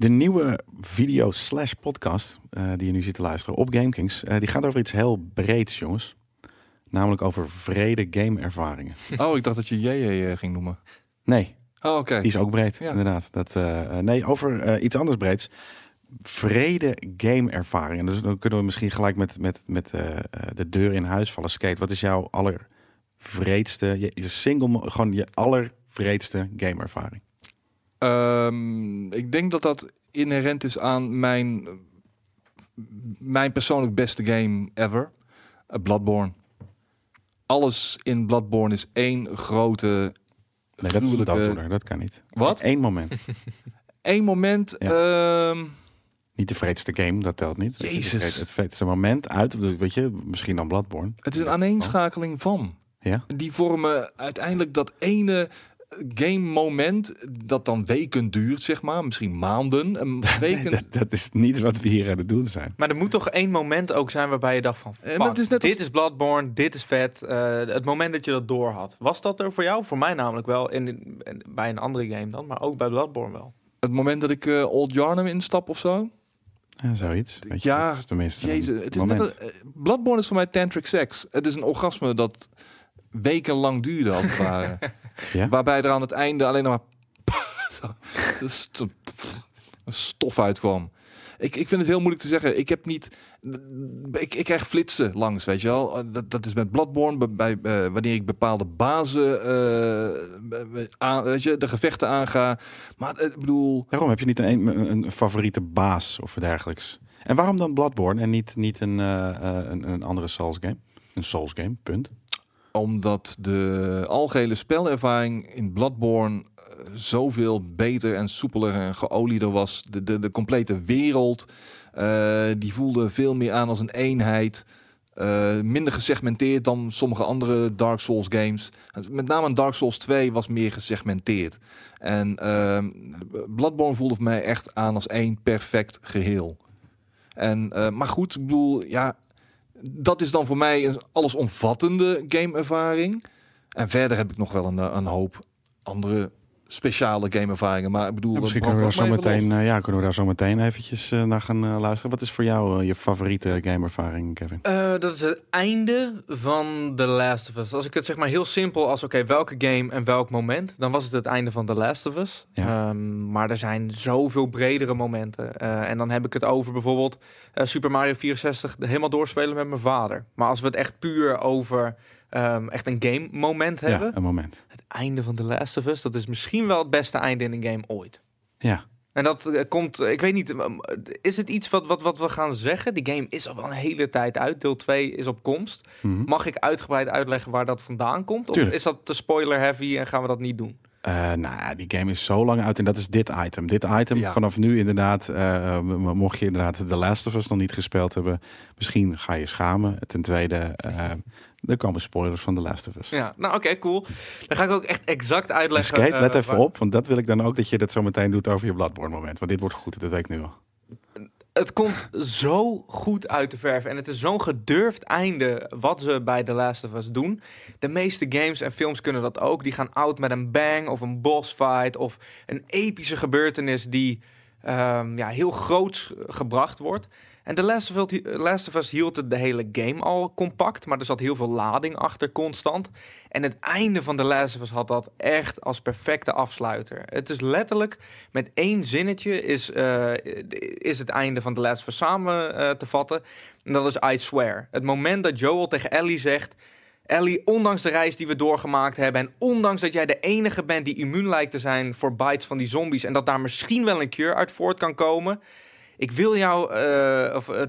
De nieuwe video slash podcast eh, die je nu zit te luisteren op GameKings, eh, die gaat over iets heel breeds, jongens. Namelijk over vrede gameervaringen. Oh, ik dacht dat je JJ eh, ging noemen. Nee, Oh, oké. die is ook breed, Ja. inderdaad. Dat, nee, over iets anders breeds. Vrede gameervaringen. Dus dan kunnen we misschien gelijk met, met, met de deur in huis vallen. Skate, wat is jouw allervreedste, je, je single, gewoon je allervreedste gameervaring? Ehm, ik denk dat dat inherent is aan mijn, mijn persoonlijk beste game ever. eh, Bloodborne. Alles in Bloodborne is één grote... Nee, dat gruwelijke- dat kan niet. Wat? Eén moment. Eén moment... ehm, Niet de vreedste game, dat telt niet. Jezus. Het, het vreedste moment uit, weet je, misschien dan Bloodborne. het is een aaneenschakeling van. Ja? Die vormen uiteindelijk dat ene game moment dat dan weken duurt, zeg maar. Misschien maanden. Een weken. Dat, dat is niet wat we hier aan het doen zijn. Maar er moet toch één moment ook zijn waarbij je dacht van... Eh, Fuck, is net dit als- is Bloodborne, dit is vet. Eh, het moment dat je dat door had. Was dat er voor jou? Voor mij namelijk wel. In, in- bij een andere game dan, maar ook bij Bloodborne wel. Het moment dat ik eh, Old Yarnum instap of zo. Ja, zoiets. Weet je, Ja, dat is tenminste Jezus, het is moment. net als- Bloodborne is voor mij tantric seks. Het is een orgasme dat wekenlang duurde als het ware. Ja? Waarbij er aan het einde alleen nog maar zo, de st- stof uitkwam. Ik, ik vind het heel moeilijk te zeggen. Ik heb niet. Ik, ik krijg flitsen langs, weet je wel. Eh, Dat, dat is met Bloodborne. Bij, bij, eh, wanneer ik bepaalde bazen. eh, aan, weet je, de gevechten aanga. Maar ik bedoel. Waarom heb je niet een, een, een favoriete baas of dergelijks? En waarom dan Bloodborne en niet, niet een, eh, eh, een, een andere Souls game? Een Souls game, punt. Omdat de algehele spelervaring in Bloodborne eh, zoveel beter en soepeler en geolieder was. De, de, de complete wereld, eh, die voelde veel meer aan als een eenheid. Eh, minder gesegmenteerd dan sommige andere Dark Souls games. Met name Dark Souls 2 was meer gesegmenteerd. En ehm, Bloodborne voelde voor mij echt aan als één perfect geheel. En, maar goed, ik bedoel, ja, dat is dan voor mij een allesomvattende gameervaring. En verder heb ik nog wel een, eh, een hoop andere speciale gameervaringen. Maar ik bedoel, Ja, misschien kunnen we, daar zo meteen, los. eh, ja, kunnen we daar zo meteen eventjes eh, naar gaan eh, luisteren. Wat is voor jou je favoriete gameervaring, Kevin? Eh, dat is het einde van The Last of Us. Als ik het zeg maar heel simpel als, oké, welke game en welk moment, dan was het het einde van The Last of Us. Ja. Ehm, maar er zijn zoveel bredere momenten. Eh, en dan heb ik het over bijvoorbeeld eh, Super Mario 64 helemaal doorspelen met mijn vader. Maar als we het echt puur over ehm, echt een game moment hebben, Ja, een moment. Einde van The Last of Us, dat is misschien wel het beste einde in een game ooit. Ja. En dat eh, komt, eh, ik weet niet, is het iets wat, wat, wat we gaan zeggen? Die game is al wel een hele tijd uit. Deel 2 is op komst. Mhm. Mag ik uitgebreid uitleggen waar dat vandaan komt? Of Tuurlijk. is dat te spoiler heavy en gaan we dat niet doen? Eh, nou, ja, die game is zo lang uit en dat is dit item. Dit item Ja. vanaf nu inderdaad, mocht je inderdaad The Last of Us nog niet gespeeld hebben, misschien ga je schamen. Ten tweede, eh, er komen spoilers van The Last of Us. Ja, nou oké, cool. Dan ga ik ook echt exact uitleggen. Skate, let eh, even waar- op, want dat wil ik dan ook dat je dat zo meteen doet over je Bloodborne moment. Want dit wordt goed, dat weet ik nu al. Het komt zo goed uit de verf. En het is zo'n gedurfd einde wat ze bij The Last of Us doen. De meeste games en films kunnen dat ook. Die gaan out met een bang of een boss fight of een epische gebeurtenis die ehm, ja, heel groot gebracht wordt. En The Last of, Us, Last hield de hele game al compact, maar er zat heel veel lading achter constant. En het einde van The Last of Us had dat echt als perfecte afsluiter. Het is letterlijk met één zinnetje is, eh, is het einde van The Last of Us samen eh, te vatten. En dat is I swear. Het moment dat Joel tegen Ellie zegt... Ellie, ondanks de reis die we doorgemaakt hebben... en ondanks dat jij de enige bent die immuun lijkt te zijn... voor bites van die zombies... en dat daar misschien wel een cure uit voort kan komen... Ik wil jou... eh, of, eh,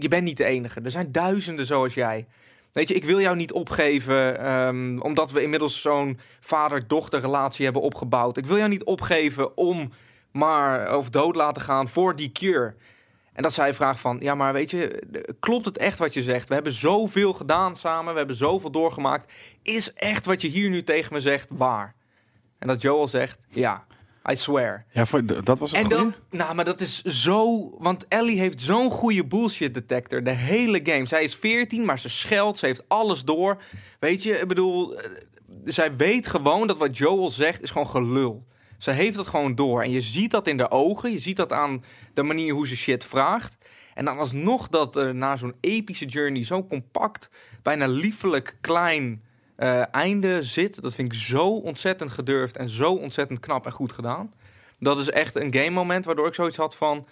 je bent niet de enige. Er zijn duizenden zoals jij. Weet je, ik wil jou niet opgeven... ehm, omdat we inmiddels zo'n vader-dochter relatie hebben opgebouwd. Ik wil jou niet opgeven om maar... of dood laten gaan voor die cure... En dat zij vraagt van, ja, maar weet je, klopt het echt wat je zegt? We hebben zoveel gedaan samen, we hebben zoveel doorgemaakt. Is echt wat je hier nu tegen me zegt waar? En dat Joel zegt, ja, I swear. Ja, voor, dat was het En dan, nou, maar dat is zo, want Ellie heeft zo'n goede bullshit detector, de hele game. Zij is 14, maar ze scheldt, ze heeft alles door. Weet je, ik bedoel, eh, zij weet gewoon dat wat Joel zegt is gewoon gelul. Ze heeft het gewoon door. En je ziet dat in de ogen. Je ziet dat aan de manier hoe ze shit vraagt. En dan alsnog dat er na zo'n epische journey zo compact, bijna liefelijk klein eh, einde zit. Dat vind ik zo ontzettend gedurfd en zo ontzettend knap en goed gedaan. Dat is echt een game moment waardoor ik zoiets had van...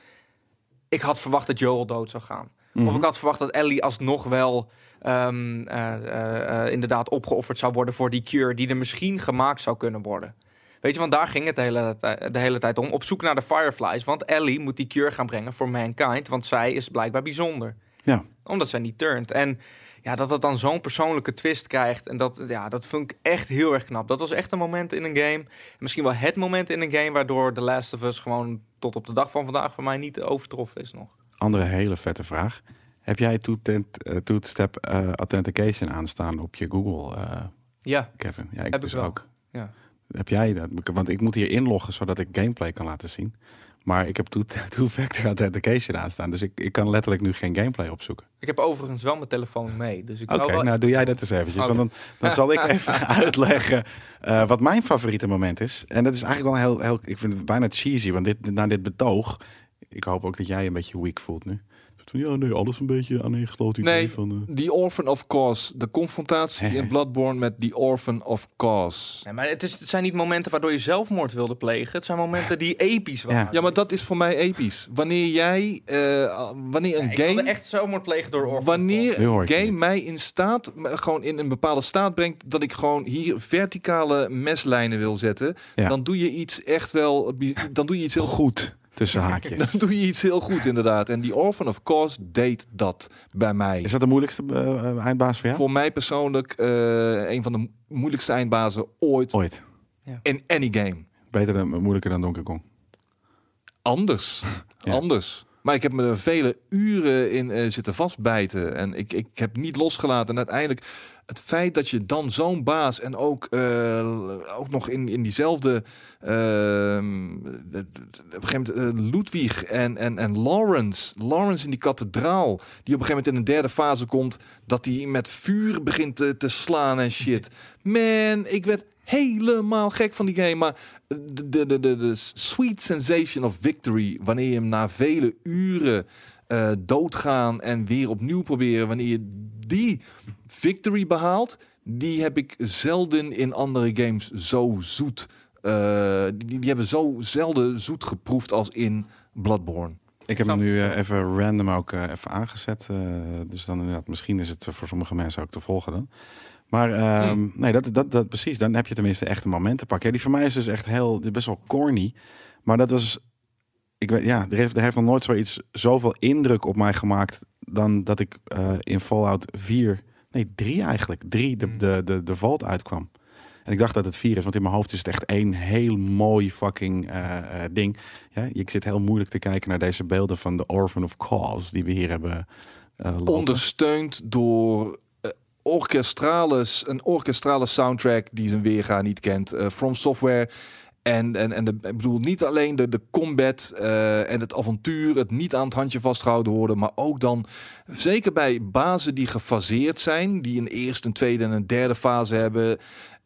Ik had verwacht dat Joel dood zou gaan. Mhm. Of ik had verwacht dat Ellie alsnog wel ehm, eh, eh, inderdaad opgeofferd zou worden voor die cure die er misschien gemaakt zou kunnen worden. Weet je, want daar ging het de hele, de hele tijd om. Op zoek naar de Fireflies. Want Ellie moet die cure gaan brengen voor Mankind. Want zij is blijkbaar bijzonder. Ja. Omdat zij niet turnt. En ja, dat het dan zo'n persoonlijke twist krijgt. En dat, ja, dat vind ik echt heel erg knap. Dat was echt een moment in een game. Misschien wel het moment in een game waardoor The Last of Us gewoon tot op de dag van vandaag voor mij niet overtroffen is nog. Andere hele vette vraag. Heb jij two-tent- eh, two-step eh, authentication aanstaan op je Google, eh, Ja, Kevin? Ja, ik Heb dus ik ook. Ja. Heb jij dat? Want ik moet hier inloggen zodat ik gameplay kan laten zien. Maar ik heb two- two-factor authentication aanstaan. Dus ik, ik kan letterlijk nu geen gameplay opzoeken. Ik heb overigens wel mijn telefoon mee. Dus ik Oké, wel... nou doe jij dat eens eventjes. Want dan, dan zal ik even uitleggen eh, wat mijn favoriete moment is. En dat is eigenlijk wel heel, heel ik vind het bijna cheesy. Want dit, na dit betoog, ik hoop ook dat jij je een beetje weak voelt nu. Van, ja, nee, alles een beetje aaneengesloten. idee Nee, Van, eh, The Orphan of Cause. De confrontatie in Bloodborne met The Orphan of Cause. Nee, maar het, is, het zijn niet momenten waardoor je zelfmoord wilde plegen. Het zijn momenten die episch waren. Ja, maar dat is voor mij episch. Wanneer jij, eh, wanneer een Ja, ik wilde game, echt zelfmoord plegen door Orphan. wanneer een game niet. mij in staat, gewoon in een bepaalde staat brengt, dat ik gewoon hier verticale meslijnen wil zetten, Ja. dan doe je iets echt wel, dan doe je iets heel goed. Tussen haakjes. Dan doe je iets heel goed inderdaad. En die Orphan of Cause deed dat bij mij. Is dat de moeilijkste eh, eh, eindbaas voor jou? Voor mij persoonlijk eh, een van de mo- moeilijkste eindbazen ooit Ooit. in any game. Beter dan, moeilijker dan Donkey Kong. Anders. Ja. Anders. Maar ik heb me er vele uren in eh, zitten vastbijten. En ik, ik heb niet losgelaten. En uiteindelijk het feit dat je dan zo'n baas en ook, eh, ook nog in, in diezelfde ehm, de- de- op een gegeven moment eh, Ludwig en, en, en Lawrence. Lawrence in die kathedraal. Die op een gegeven moment in een derde fase komt. Dat hij met vuur begint te, te slaan en shit. Man, ik werd helemaal gek van die game. Maar de, de, de, de, de sweet sensation of victory. Wanneer je hem na vele uren eh, doodgaan en weer opnieuw proberen. Wanneer je die victory behaalt. Die heb ik zelden in andere games zo zoet. eh, die, die hebben zo zelden zoet geproefd als in Bloodborne. Ik heb hem Snap. nu eh, even random ook eh, even aangezet. eh, dus dan inderdaad, misschien is het voor sommige mensen ook te volgen dan. Maar ehm, Hmm. nee, dat, dat, dat precies. Dan heb je tenminste echt een moment te pakken. Ja, die voor mij is dus echt heel, best wel corny. Maar dat was, ik weet, ja, er heeft, er heeft nog nooit zoiets zoveel indruk op mij gemaakt dan dat ik eh, in Fallout 4, nee 3 eigenlijk, 3 de, Hmm. de, de, de Vault uitkwam. En ik dacht dat het 4 is, want in mijn hoofd is het echt één heel mooi fucking eh, eh, ding. Ja, ik zit heel moeilijk te kijken naar deze beelden van de Orphan of Cause die we hier hebben lopen. Ondersteund door orkestrale, een orkestrale soundtrack die zijn weerga niet kent. From Software. En, en, en de, ik bedoel niet alleen de, de combat eh, en het avontuur, het niet aan het handje vastgehouden worden, maar ook dan zeker bij bazen die gefaseerd zijn, die een eerste, een tweede en een derde fase hebben.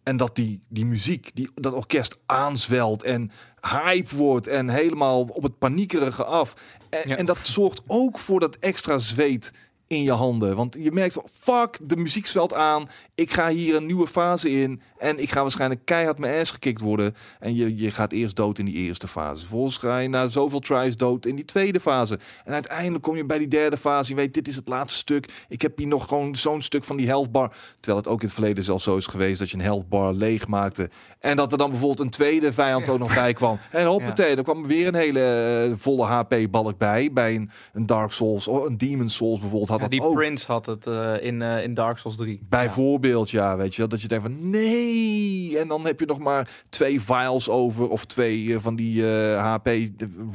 En dat die, die muziek, die, dat orkest aanzwelt en hype wordt en helemaal op het paniekerige af. En, Ja. en dat zorgt ook voor dat extra zweet in je handen. Want je merkt fuck, de muziek zwelt aan. Ik ga hier een nieuwe fase in. En ik ga waarschijnlijk keihard mijn ass gekikt worden. En je, je gaat eerst dood in die eerste fase. Vervolgens ga je na zoveel tries dood in die tweede fase. En uiteindelijk kom je bij die derde fase. Je weet, dit is het laatste stuk. Ik heb hier nog gewoon zo'n stuk van die health bar. Terwijl het ook in het verleden zelfs zo is geweest dat je een health bar leeg maakte. En dat er dan bijvoorbeeld een tweede vijand ook nog bij kwam. En hoppatee, dan kwam er weer een hele eh, volle HP-balk bij. Bij een, een Dark Souls of een Demon Souls bijvoorbeeld had Ja, dat die ook. Prince had het eh, in, eh, in Dark Souls 3. Bijvoorbeeld, ja. weet je wel. Dat je denkt van nee. En dan heb je nog maar twee files over. Of twee eh, van die HP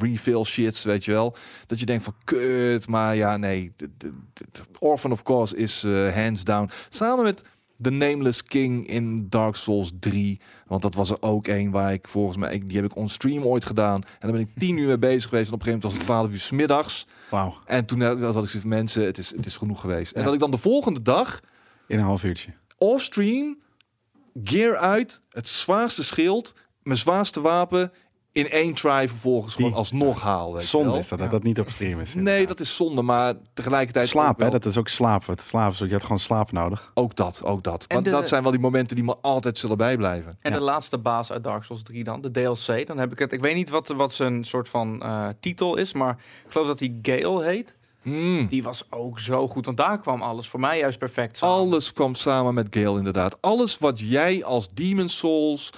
refill shits, weet je wel. Dat je denkt van kut. Maar ja, nee. Orphan of course is hands down. Samen met The Nameless King in Dark Souls 3. Want dat was er ook één waar ik volgens mij... ik- Die heb ik on stream ooit gedaan. En dan ben ik tien uur mee bezig geweest. En op een gegeven moment was het 12 uur 's middags. Wauw, En toen had had ik zoiets van mensen, het is, het is genoeg geweest. En Ja. dat ik dan de volgende dag in een half uurtje. offstream, gear uit, het zwaarste schild, mijn zwaarste wapen in één try vervolgens gewoon Die- alsnog haal. weet je Zonde wel. is dat, Ja. dat dat niet op stream is. Nee, dat is zonde, maar tegelijkertijd Slaap, hè? Dat is ook slapen. Het slapen, je hebt gewoon slaap nodig. Ook dat, ook dat. En Want de- dat zijn wel die momenten die me altijd zullen bijblijven. En Ja. de laatste baas uit Dark Souls 3 dan, de DLC. Dan heb ik het. Ik weet niet wat, wat zijn soort van eh, titel is, maar ik geloof dat hij Gale heet. Hmm. Die was ook zo goed, want daar kwam alles voor mij juist perfect samen. Alles kwam samen met Gale inderdaad. Alles wat jij als Demon Souls,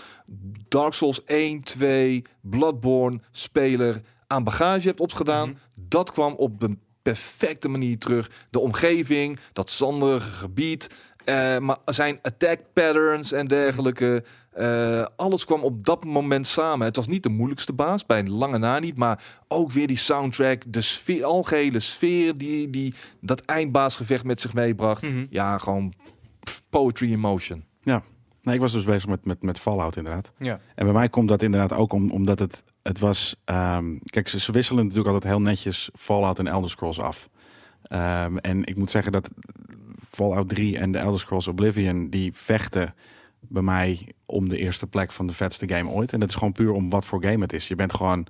Dark Souls 1, 2, Bloodborne speler aan bagage hebt opgedaan, Mhm. dat kwam op een perfecte manier terug. De omgeving, dat zanderige gebied, eh, maar zijn attack patterns en dergelijke. eh, alles kwam op dat moment samen. Het was niet de moeilijkste baas, bij een lange na niet, maar ook weer die soundtrack, de sfeer, algehele sfeer die, die dat eindbaasgevecht met zich meebracht. Mhm. Ja, gewoon pff, poetry in motion. Nee, ik was dus bezig met, met, met Fallout inderdaad. Ja. En bij mij komt dat inderdaad ook om, omdat het, het was... ehm, kijk, ze, ze wisselen natuurlijk altijd heel netjes Fallout en Elder Scrolls af. Ehm, en ik moet zeggen dat Fallout 3 en de Elder Scrolls Oblivion... die vechten bij mij om de eerste plek van de vetste game ooit. En dat is gewoon puur om wat voor game het is. Je bent gewoon...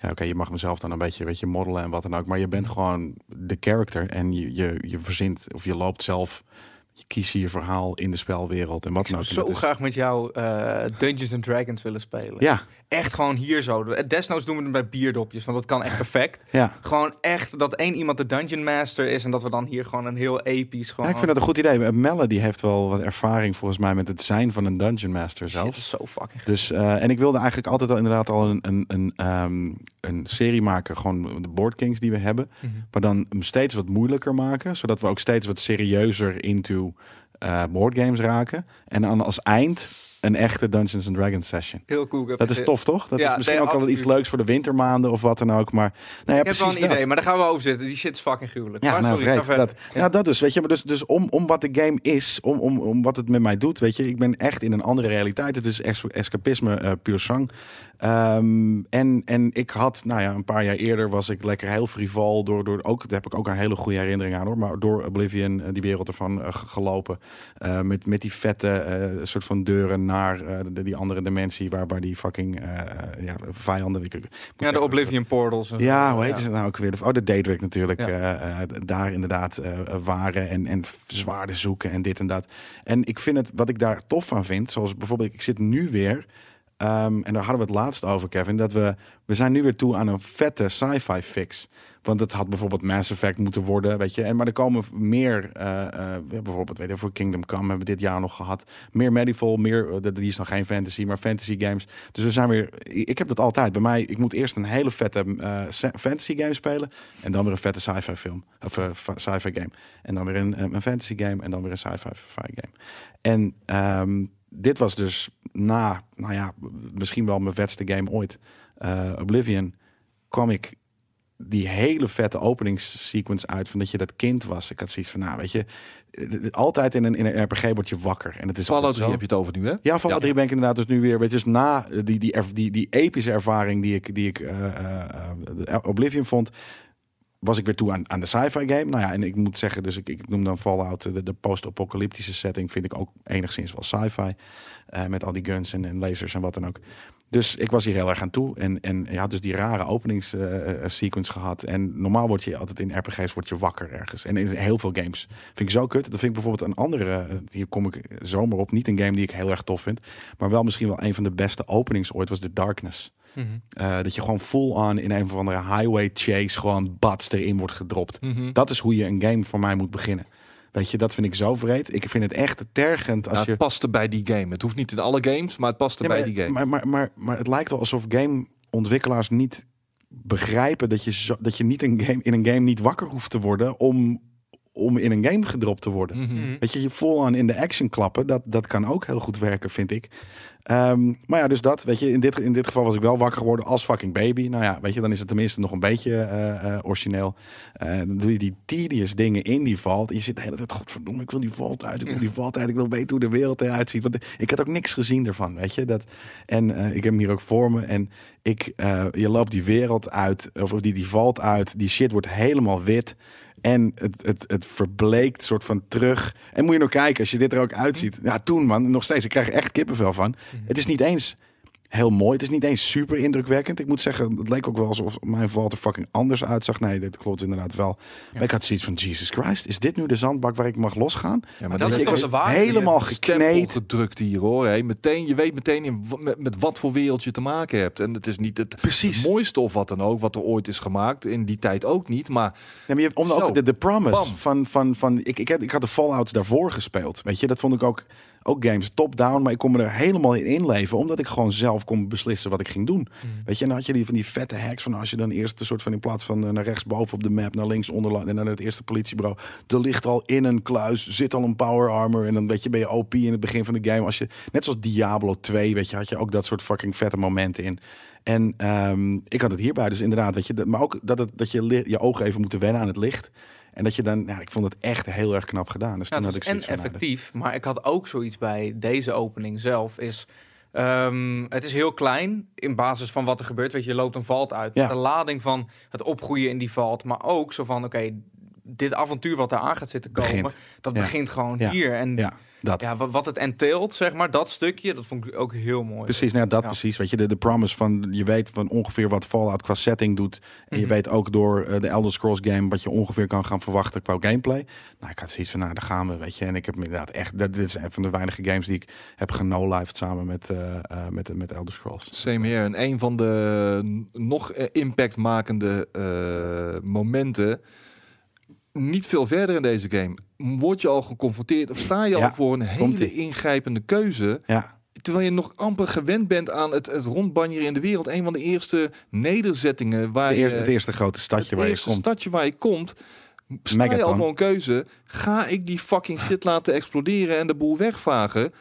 Ja, oké, je mag mezelf dan een beetje, weet je, modellen en wat dan ook. Maar je bent gewoon de character en je, je, je verzint of je loopt zelf... Je kiest je verhaal in de spelwereld en wat. En zo graag met jou eh, Dungeons and Dragons willen spelen. Ja, Echt gewoon hier zo. Desnoods doen we het bij bierdopjes, want dat kan echt perfect. ja. Gewoon echt dat één iemand de Dungeon Master is en dat we dan hier gewoon een heel episch gewoon... Ja, ik vind dat een goed idee. Melle die heeft wel wat ervaring volgens mij met het zijn van een dungeon master zelf. dat is zo fucking Dus, eh, en ik wilde eigenlijk altijd al inderdaad al een, een, een, ehm, een serie maken, gewoon de Board Kings die we hebben. Mhm. Maar dan hem steeds wat moeilijker maken, zodat we ook steeds wat serieuzer into eh boardgames raken. En dan als eind een echte Dungeons and Dragons session. Heel cool. Dat is tof, toch? Dat Ja, is misschien nee, ook wel iets leuks voor de wintermaanden of wat dan ook. Maar nou ja, Ik heb wel een dat. idee, maar daar gaan we over zitten. Die shit is fucking gruwelijk. Ja, maar nou, sorry, dat, ja. dat dus, weet je. Maar dus, dus om, om wat de game is, om, om, om wat het met mij doet, weet je. Ik ben echt in een andere realiteit. Het is es- escapisme eh puur zang. Ehm, en, en ik had, nou ja, een paar jaar eerder was ik lekker heel frivol door, door ook, daar heb ik ook een hele goede herinnering aan hoor, maar door Oblivion, eh, die wereld ervan eh, gelopen. Eh, met, met die vette soort van deuren naar eh, de, die andere dimensie waar, waar die fucking eh, ja, vijanden... Ik, ik moet Ja, de Oblivion Portals. en ja, hoe heet ze nou ook weer? Oh, de Daedric natuurlijk. Ja. daar inderdaad waren en, en zwaarden zoeken en dit en dat. En ik vind het, wat ik daar tof van vind, zoals bijvoorbeeld, ik zit nu weer, ehm, en daar hadden we het laatst over, Kevin, dat we, we zijn nu weer toe aan een vette sci-fi fix. Want het had bijvoorbeeld Mass Effect moeten worden, weet je. En, maar er komen meer, eh, eh, bijvoorbeeld, weet je, voor Kingdom Come hebben we dit jaar nog gehad. Meer medieval, meer, eh, die is nog geen fantasy, maar fantasy games. Dus we zijn weer, ik heb dat altijd. Bij mij, ik moet eerst een hele vette fantasy game spelen. En dan weer een vette sci-fi film. Of sci-fi game. En dan weer een, een fantasy game. En dan weer een sci-fi fi- game. En ehm, dit was dus na, nou ja, misschien wel mijn vetste game ooit. eh, Oblivion. kwam ik die hele vette openingssequence uit van dat je dat kind was. Ik had zoiets van, nou weet je, eh, altijd in een, in een RPG word je wakker. En het is Fallout altijd 3 zo. heb je het over nu, hè? Ja, van Ja. ja. drie ben ik inderdaad dus nu weer. Weet je, dus na eh, die, die, die, die epische ervaring die ik, die ik eh, eh, eh, Oblivion vond, was ik weer toe aan, aan de sci-fi game. Nou ja, en ik moet zeggen, dus ik, ik noem dan Fallout eh, de, post-apocalyptische setting, vind ik ook enigszins wel sci-fi. Eh, met al die guns en, en lasers en wat dan ook. Dus ik was hier heel erg aan toe. En, en je had dus die rare openingssequence gehad. En normaal word je altijd in RPG's word je wakker ergens. En in heel veel games. Vind ik zo kut. Dat vind ik bijvoorbeeld een andere. eh, Hier kom ik zomaar op. Niet een game die ik heel erg tof vind. Maar wel misschien wel een van de beste openings ooit was The Darkness. Mhm. Eh, dat je gewoon full on in een of andere highway chase gewoon bats erin wordt gedropt. Mhm. Dat is hoe je een game voor mij moet beginnen. Weet je, dat vind ik zo vreed. Ik vind het echt tergend als Ja, je... het paste bij die game. Het hoeft niet in alle games, maar het paste Ja, bij maar, die game. Maar, maar, maar, maar het lijkt wel alsof gameontwikkelaars niet begrijpen dat je, zo, dat je niet een game, in een game niet wakker hoeft te worden om, om in een game gedropt te worden. Mhm. Mhm. Weet je, je vol aan in de action klappen, dat, dat kan ook heel goed werken, vind ik. Ehm, maar ja, dus dat, weet je, in dit, in dit geval was ik wel wakker geworden als fucking baby. Nou ja, weet je, dan is het tenminste nog een beetje eh, eh, origineel. Eh, dan doe je die tedious dingen in die valt. En je zit de hele tijd, godverdomme, ik wil die valt uit, ik wil die valt uit, ik wil weten hoe de wereld eruit ziet. Want ik had ook niks gezien ervan, weet je. Dat, en ik heb hem hier ook voor me. En ik, je loopt die wereld uit, of die, die valt uit, die shit wordt helemaal wit. En het, het, het verbleekt soort van terug. En moet je nog kijken, als je dit er ook uitziet. Ja, toen man, nog steeds. Ik krijg er echt kippenvel van. Het is niet eens heel mooi. Het is niet eens super indrukwekkend. Ik moet zeggen, het leek ook wel alsof mijn valt er fucking anders uitzag. Nee, dit klopt inderdaad wel. Maar ik had zoiets van, Jesus Christ, is dit nu de zandbak waar ik mag losgaan? Ja, Maar dat dat je is toch ik- de waarde. helemaal gekneed. gedrukt hier hoor. Hey, meteen, je weet meteen in, met, met wat voor wereld je te maken hebt. En het is niet het, Precies. het mooiste of wat dan ook, wat er ooit is gemaakt. In die tijd ook niet. Maar Ja, maar je hebt om de, de promise Bam. van, van, van ik, ik, had, ik had de Fallouts daarvoor gespeeld. Weet je, dat vond ik ook, ook games top-down. Maar ik kon me er helemaal in inleven, omdat ik gewoon zelf kon beslissen wat ik ging doen. Weet je, en dan had je die van die vette hacks van als je dan eerst een soort van in plaats van eh, naar rechts boven op de map, naar links onder en naar het eerste politiebureau. Er ligt al in een kluis, zit al een power armor en dan weet je, ben je OP in het begin van de game. Als je, net zoals Diablo 2, weet je, had je ook dat soort fucking vette momenten in. En ehm, ik had het hierbij, dus inderdaad, weet je, dat- maar ook dat, het, dat je je ogen even moeten wennen aan het licht. En dat je dan, ja, ik vond het echt heel erg knap gedaan. Dus Ja, had was ik en nou, effectief, maar ik had ook zoiets bij deze opening zelf. Is, ehm, het is heel klein in basis van wat er gebeurt. Weet je, je loopt een valt uit. Ja. De lading van het opgroeien in die valt, maar ook zo van, oké, dit avontuur wat daar aan gaat zitten komen, Begint. dat Ja. begint gewoon hier. En ja, dat. ja, wat, het entaelt, zeg maar, dat stukje, dat vond ik ook heel mooi. Precies, nou ja, dat Ja. precies. Weet je, de, de promise van je weet van ongeveer wat Fallout qua setting doet. En je Mhm. weet ook door eh, de Elder Scrolls game wat je ongeveer kan gaan verwachten qua gameplay. Nou, ik had zoiets van, nou, daar gaan we, weet je. En ik heb me inderdaad echt, dat, dit is een van de weinige games die ik heb genolived samen met, eh eh, met, met Elder Scrolls. Same here. En een van de nog impactmakende eh, momenten. Niet veel verder in deze game. Word je al geconfronteerd of sta je al voor een hele ingrijpende keuze. Ja, Terwijl je nog amper gewend bent aan het, het rondbanjeren in de wereld. Een van de eerste nederzettingen waar de je... eerste, het eerste grote stadje het waar je komt. stadje waar je komt. Sta je al voor een keuze. Ga ik die fucking shit laten exploderen en de boel wegvagen?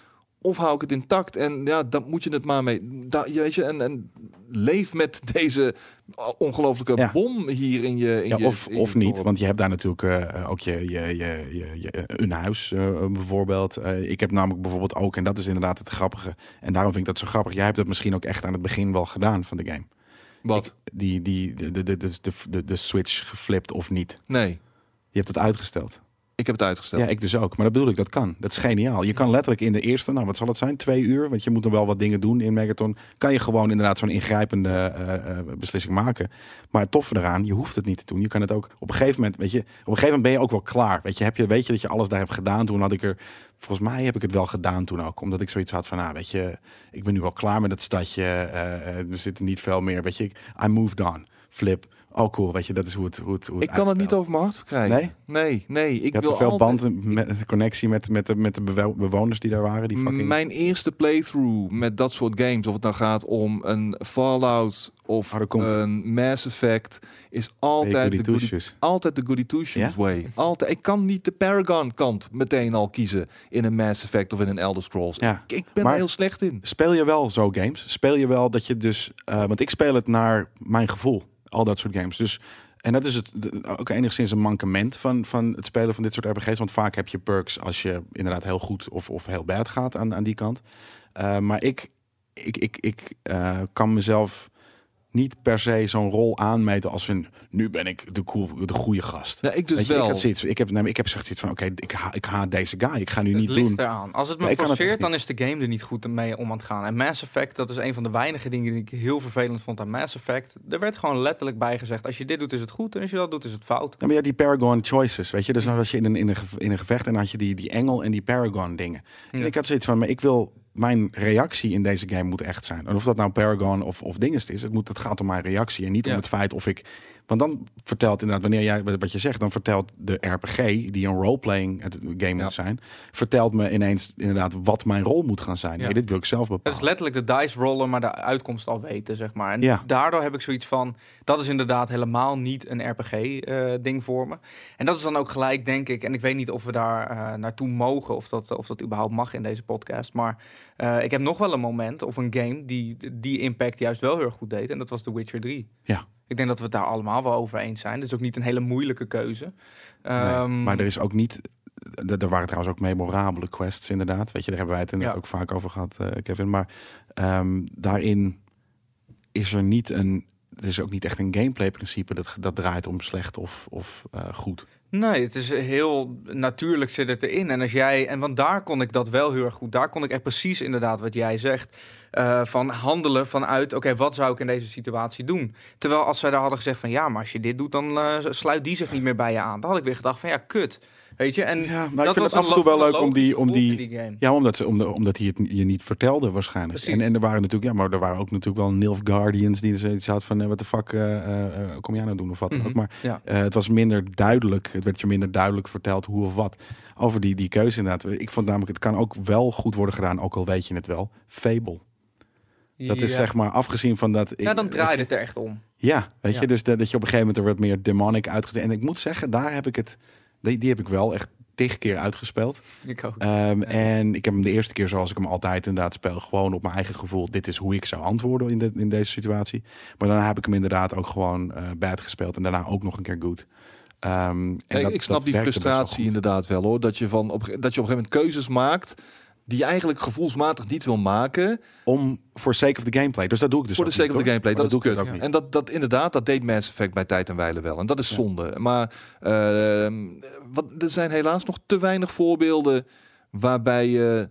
Of hou ik het intact? En ja, dan moet je het maar mee. Da, je weet je, en, en leef met deze ongelofelijke Ja. bom hier in je. In Ja, je of, in of je niet, want je hebt daar natuurlijk eh, eh, ook je, je, je, je, je- een huis eh, bijvoorbeeld. Eh, ik heb namelijk bijvoorbeeld ook, en dat is inderdaad het grappige, en daarom vind ik dat zo grappig. Jij hebt dat misschien ook echt aan het begin wel gedaan van de game. Wat? Ik- die, die, de, de, de, de, de, de switch geflipt of niet. Nee, Je hebt het uitgesteld. Ik heb het uitgesteld. Ja, ik dus ook. Maar dat bedoel ik, dat kan. Dat is geniaal. Je kan letterlijk in de eerste, nou wat zal het zijn, twee uur, want je moet nog wel wat dingen doen in Megaton, kan je gewoon inderdaad zo'n ingrijpende eh, eh, beslissing maken. Maar het toffe eraan, je hoeft het niet te doen. Je kan het ook op een gegeven moment, weet je, op een gegeven moment ben je ook wel klaar. Weet je, heb je, weet je dat je alles daar hebt gedaan. Toen had ik er, volgens mij heb ik het wel gedaan toen ook, omdat ik zoiets had van, nou weet je, ik ben nu wel klaar met het stadje. eh, er zitten niet veel meer, weet je. I moved on. Flip. Oh cool, weet je, dat is hoe het, hoe het, hoe het Ik kan het niet over mijn hart verkrijgen. Nee? Nee, nee. Ik Je wil te veel altijd... band met connectie met, met, de, met de bewo- bewoners die daar waren. Die fucking... Mijn eerste playthrough met dat soort games, of het nou gaat om een Fallout of Oh, een Mass Effect, is altijd de goody, altijd de goody two way. Altijd. Ik kan niet de Paragon kant meteen al kiezen in een Mass Effect of in een Elder Scrolls. Ja. Ik, ik ben Maar- er heel slecht in. Speel je wel zo games? Speel je wel dat je dus... eh, want ik speel het naar mijn gevoel. Al dat soort games. Dus, en dat is het, ook enigszins een mankement van, van het spelen van dit soort RPG's. Want vaak heb je perks als je inderdaad heel goed of, of heel bad gaat aan, aan die kant. Eh, maar ik, ik, ik, ik eh, kan mezelf niet per se zo'n rol aanmeten als een... Nu ben ik de, cool, de goede gast. Ja, ik dus Weet je, wel. ik, had zoiets, ik heb, nee, maar ik heb zoiets van, oké, ik, ha, ik haat deze guy. Ik ga nu Het niet ligt doen. eraan. Als het me echt dan is de game er niet goed mee om aan het gaan. En Mass Effect, dat is een van de weinige dingen die ik heel vervelend vond aan Mass Effect. Er werd gewoon letterlijk bij gezegd, als je dit doet is het goed en als je dat doet is het fout. Ja, maar ja, die Paragon choices, weet je. Dus dan was je in een, in een, gevecht en dan had je die, die engel en die Paragon dingen. En ik had zoiets van, maar ik wil, mijn reactie in deze game moet echt zijn. En of dat nou Paragon of, of dinges is, het, moet, het gaat om mijn reactie en niet Ja. om het feit of ik... Want dan vertelt inderdaad, wanneer jij, wat je zegt, dan vertelt de RPG, die een roleplaying het game Ja. moet zijn, vertelt me ineens inderdaad wat mijn rol moet gaan zijn. Ja. Nee, dit wil ik zelf Het bepalen. is letterlijk de dice rollen, maar de uitkomst al weten, zeg maar. En Ja. daardoor heb ik zoiets van, dat is inderdaad helemaal niet een RPG-ding voor me. En dat is dan ook gelijk, denk ik, en ik weet niet of we daar eh, naartoe mogen, of dat, of dat überhaupt mag in deze podcast, maar eh, ik heb nog wel een moment of een game die die impact juist wel heel erg goed deed, en dat was The Witcher 3. Ja. Ik denk dat we het daar allemaal wel over eens zijn. Het is ook niet een hele moeilijke keuze. Nee, Ehm, maar er is ook niet. Er waren trouwens ook memorabele quests, inderdaad. Weet je, daar hebben wij het inderdaad Ja. ook vaak over gehad, eh, Kevin. Maar ehm, daarin is er niet een. Er is ook niet echt een gameplay-principe dat, dat draait om slecht of, of eh, goed. Nee, het is heel natuurlijk zit het erin. En als jij, en want daar kon ik dat wel heel erg goed. Daar kon ik echt precies inderdaad wat jij zegt. eh, van handelen vanuit, oké, wat zou ik in deze situatie doen? Terwijl als zij daar hadden gezegd van, ja, maar als je dit doet, dan eh, sluit die zich niet meer bij je aan. Dan had ik weer gedacht van, ja, kut. Weet je, en Ja, maar ik vind het af en toe wel leuk om die, om die, game. Ja, omdat, ze- omdat, omdat hij het je niet vertelde waarschijnlijk. Precies. En, en er waren natuurlijk, ja, maar er waren ook natuurlijk wel Nilf Guardians die zoiets hadden van, eh, wat de fuck eh, eh, eh, kom jij nou doen of wat dan Mhm. ook. Maar Ja. eh, het was minder duidelijk, het werd je minder duidelijk verteld hoe of wat. Over die, die keuze inderdaad. Ik vond namelijk, het kan ook wel goed worden gedaan, ook al weet je het wel. Fable. Dat is zeg maar, afgezien van dat... Ja, dan draait het er echt om. Ja, weet Ja. je, dus dat, dat je op een gegeven moment er wat meer demonic uitgezet. En ik moet zeggen, daar heb ik het, die, die heb ik wel echt tig keer uitgespeeld. Ik ook. Ehm, Ja. En ik heb hem de eerste keer zoals ik hem altijd inderdaad speel, gewoon op mijn eigen gevoel. Dit is hoe ik zou antwoorden in, de, in deze situatie. Maar daarna heb ik hem inderdaad ook gewoon eh bad gespeeld en daarna ook nog een keer goed. Ehm, en dat- ik snap dat die frustratie inderdaad wel hoor. Dat je, van op, dat je op een gegeven moment keuzes maakt die je eigenlijk gevoelsmatig niet wil maken. Om for sake of the gameplay. Dus dat doe ik dus voor de sake niet, of the gameplay. Dat, is doe ik kut. dus ook niet. En dat, dat inderdaad, dat deed Mass Effect bij tijd en wijle wel. En dat is Ja. zonde. Maar ehm, wat, er zijn helaas nog te weinig voorbeelden waarbij je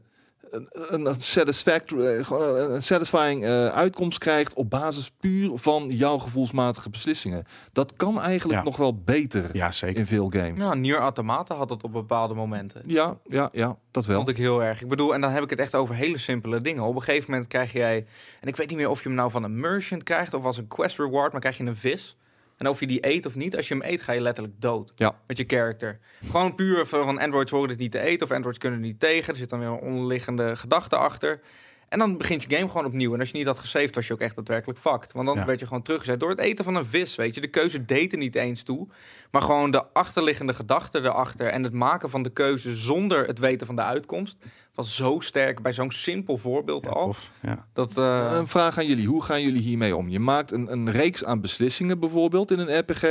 een, een satisfactory, eh, gewoon een, een satisfying eh, uitkomst krijgt op basis puur van jouw gevoelsmatige beslissingen. Dat kan eigenlijk Ja. nog wel beter Ja, zeker. in veel games. Nou, Nier Automata had dat op bepaalde momenten. Ja, ja, ja, dat wel. Vond ik heel erg. Ik bedoel, en dan heb ik het echt over hele simpele dingen. Op een gegeven moment krijg jij, en ik weet niet meer of je hem nou van een merchant krijgt of als een quest reward, maar krijg je een vis. En of je die eet of niet, als je hem eet, ga je letterlijk dood. Ja. Met je character. Gewoon puur van van Androids horen het niet te eten of Androids kunnen het niet tegen. Er zit dan weer een onderliggende gedachte achter. En dan begint je game gewoon opnieuw. En als je niet had gesaved, was je ook echt daadwerkelijk fucked. Want dan Ja. werd je gewoon teruggezet door het eten van een vis. Weet je, de keuze deed er niet eens toe. Maar gewoon de achterliggende gedachte erachter. En het maken van de keuze zonder het weten van de uitkomst. Was zo sterk bij zo'n simpel voorbeeld Ja, al. tof. Ja. Dat, eh, Een vraag aan jullie. Hoe gaan jullie hiermee om? Je maakt een, een reeks aan beslissingen bijvoorbeeld in een RPG.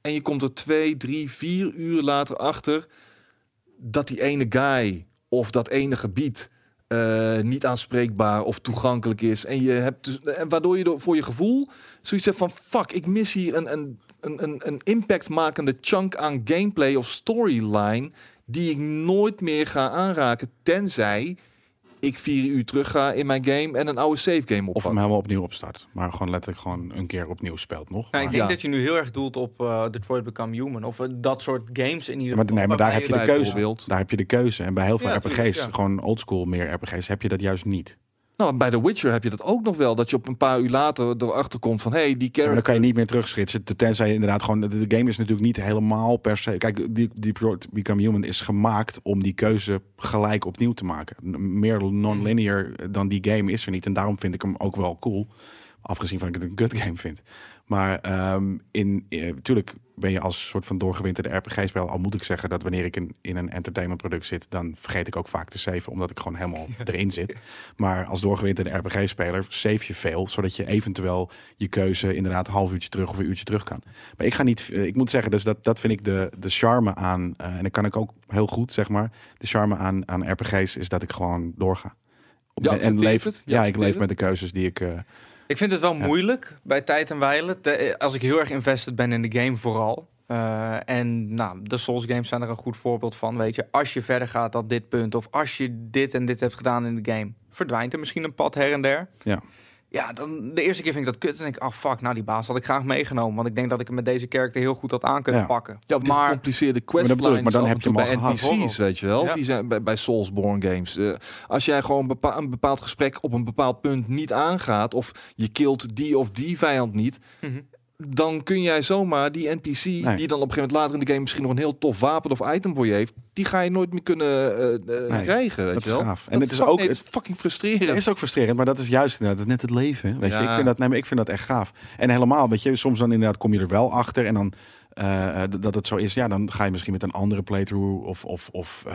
En je komt er twee, drie, vier uur later achter dat die ene guy of dat ene gebied eh, niet aanspreekbaar of toegankelijk is. En je hebt dus, waardoor je voor je gevoel zoiets hebt van fuck, ik mis hier een, een, een, een impactmakende chunk aan gameplay of storyline die ik nooit meer ga aanraken, tenzij ik vier uur terug ga in mijn game en een oude save game Of oppak. hem helemaal opnieuw opstart. Maar gewoon letterlijk gewoon een keer opnieuw speelt nog. ik Maar- denk Ja. dat je nu heel erg doelt op eh, Detroit Become Human. Of eh, dat soort games in ieder Maar, geval. nee, maar daar heb je de keuze. Daar heb je de keuze. En bij heel veel Ja, RPG's, tuurlijk, ja. gewoon oldschool meer RPG's, heb je dat juist niet. Nou, bij The Witcher heb je dat ook nog wel. Dat je op een paar uur later erachter komt van... hey, die Ja, character... dan kan je niet meer terugschitsen. Tenzij je inderdaad gewoon. De, game is natuurlijk niet helemaal per se. Kijk, die, die Become Human is gemaakt om die keuze gelijk opnieuw te maken. Meer non-linear dan die game is er niet. En daarom vind ik hem ook wel cool. Afgezien van dat ik het een good game vind. Maar ehm in, eh, natuurlijk ben je als soort van doorgewinterde RPG-spel. Al moet ik zeggen dat wanneer ik in, in een entertainmentproduct zit, dan vergeet ik ook vaak te saven, omdat ik gewoon helemaal erin zit. Maar als doorgewinterde RPG-speler save je veel, zodat je eventueel je keuze inderdaad een half uurtje terug of een uurtje terug kan. Maar ik ga niet, eh, ik moet zeggen, dus dat, dat vind ik de, de charme aan, eh, en dat kan ik ook heel goed, zeg maar. De charme aan, aan RPG's is dat ik gewoon doorga. Je en leef, het? Ja, ik leef het? met de keuzes die ik. eh, Ik vind het wel Ja. moeilijk bij tijd en wijle. Eh, als ik heel erg invested ben in de game vooral. Eh, en nou, de Souls games zijn er een goed voorbeeld van. Weet je, als je verder gaat dan dit punt. Of als je dit en dit hebt gedaan in de game. Verdwijnt er misschien een pad her en der. Ja. Ja, dan, de eerste keer vind ik dat kut. En denk ik, oh fuck, nou die baas had ik graag meegenomen. Want ik denk dat ik hem met deze character heel goed had aan kunnen Ja. pakken. Ja, op die maar gecompliceerde questlines maar dan heb je bij al gehad. NPC's, weet je wel. Ja. Die zijn bij, bij Soulsborne games. Eh, als jij gewoon bepa- een bepaald gesprek op een bepaald punt niet aangaat... of je killt die of die vijand niet... Mhm. Dan kun jij zomaar die NPC... die dan op een gegeven moment later in de game... misschien nog een heel tof wapen of item voor je heeft... die ga je nooit meer kunnen eh, eh, Nee, krijgen, weet dat je is wel. gaaf. En Dat het is ook- nee, het is fucking frustrerend. Het is ook frustrerend, maar dat is juist inderdaad net het leven. Weet je, ik vind dat, nee, maar ik vind dat echt gaaf. En helemaal, weet je, soms dan inderdaad kom je er wel achter en dan eh, eh, dat het zo is. Ja, dan ga je misschien met een andere playthrough of of of eh,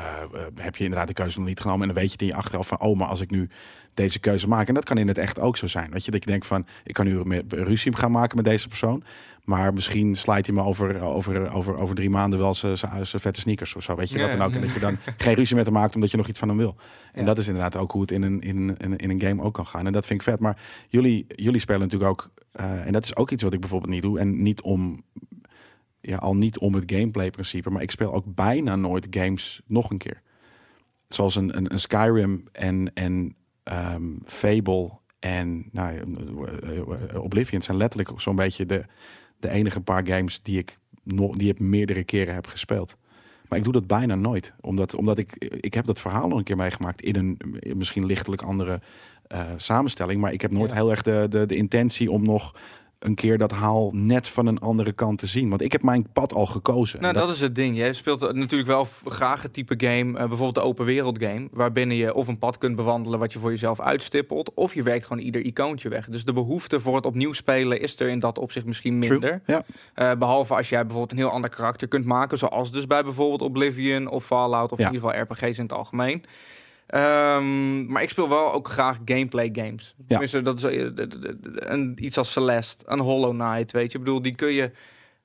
heb je inderdaad de keuze nog niet genomen en dan weet je het in je achteraf van, oh, maar als ik nu deze keuze maak en dat kan in het echt ook zo zijn. Weet je, dat je denkt van, ik kan nu ruzie gaan maken met deze persoon. Maar misschien slijt hij me over, over, over, over drie maanden wel zijn vette sneakers of zo. Weet je Ja. wat dan ook. En dat je dan geen ruzie met hem maakt omdat je nog iets van hem wil. En Ja. dat is inderdaad ook hoe het in een, in, in, in een game ook kan gaan. En dat vind ik vet. Maar jullie, jullie spelen natuurlijk ook. en dat is ook iets wat ik bijvoorbeeld niet doe. En niet om ja, al niet om het gameplay principe, maar ik speel ook bijna nooit games nog een keer. Zoals een, een, een Skyrim en, en ehm, Fable en nou, eh, eh, Oblivion zijn letterlijk zo'n beetje de, de enige paar games die ik, nog, die ik meerdere keren heb gespeeld. Maar ik doe dat bijna nooit. Omdat, omdat ik, ik heb dat verhaal nog een keer meegemaakt in een misschien lichtelijk andere uh, samenstelling. Maar ik heb nooit Ja. heel erg de, de, de intentie om nog een keer dat haal net van een andere kant te zien. Want ik heb mijn pad al gekozen. Nou, dat is het ding. Jij speelt natuurlijk wel graag het type game, eh, bijvoorbeeld de open wereld game, waarbinnen je of een pad kunt bewandelen wat je voor jezelf uitstippelt, of je werkt gewoon ieder icoontje weg. Dus de behoefte voor het opnieuw spelen is er in dat opzicht misschien minder. Ja. Eh, behalve als jij bijvoorbeeld een heel ander karakter kunt maken, zoals dus bij bijvoorbeeld Oblivion of Fallout of Ja. in ieder geval RPG's in het algemeen. Ehm, maar ik speel wel ook graag gameplay games. Tenminste, dat is eh, een, iets als Celeste, een Hollow Knight, weet je. Ik bedoel, die kun je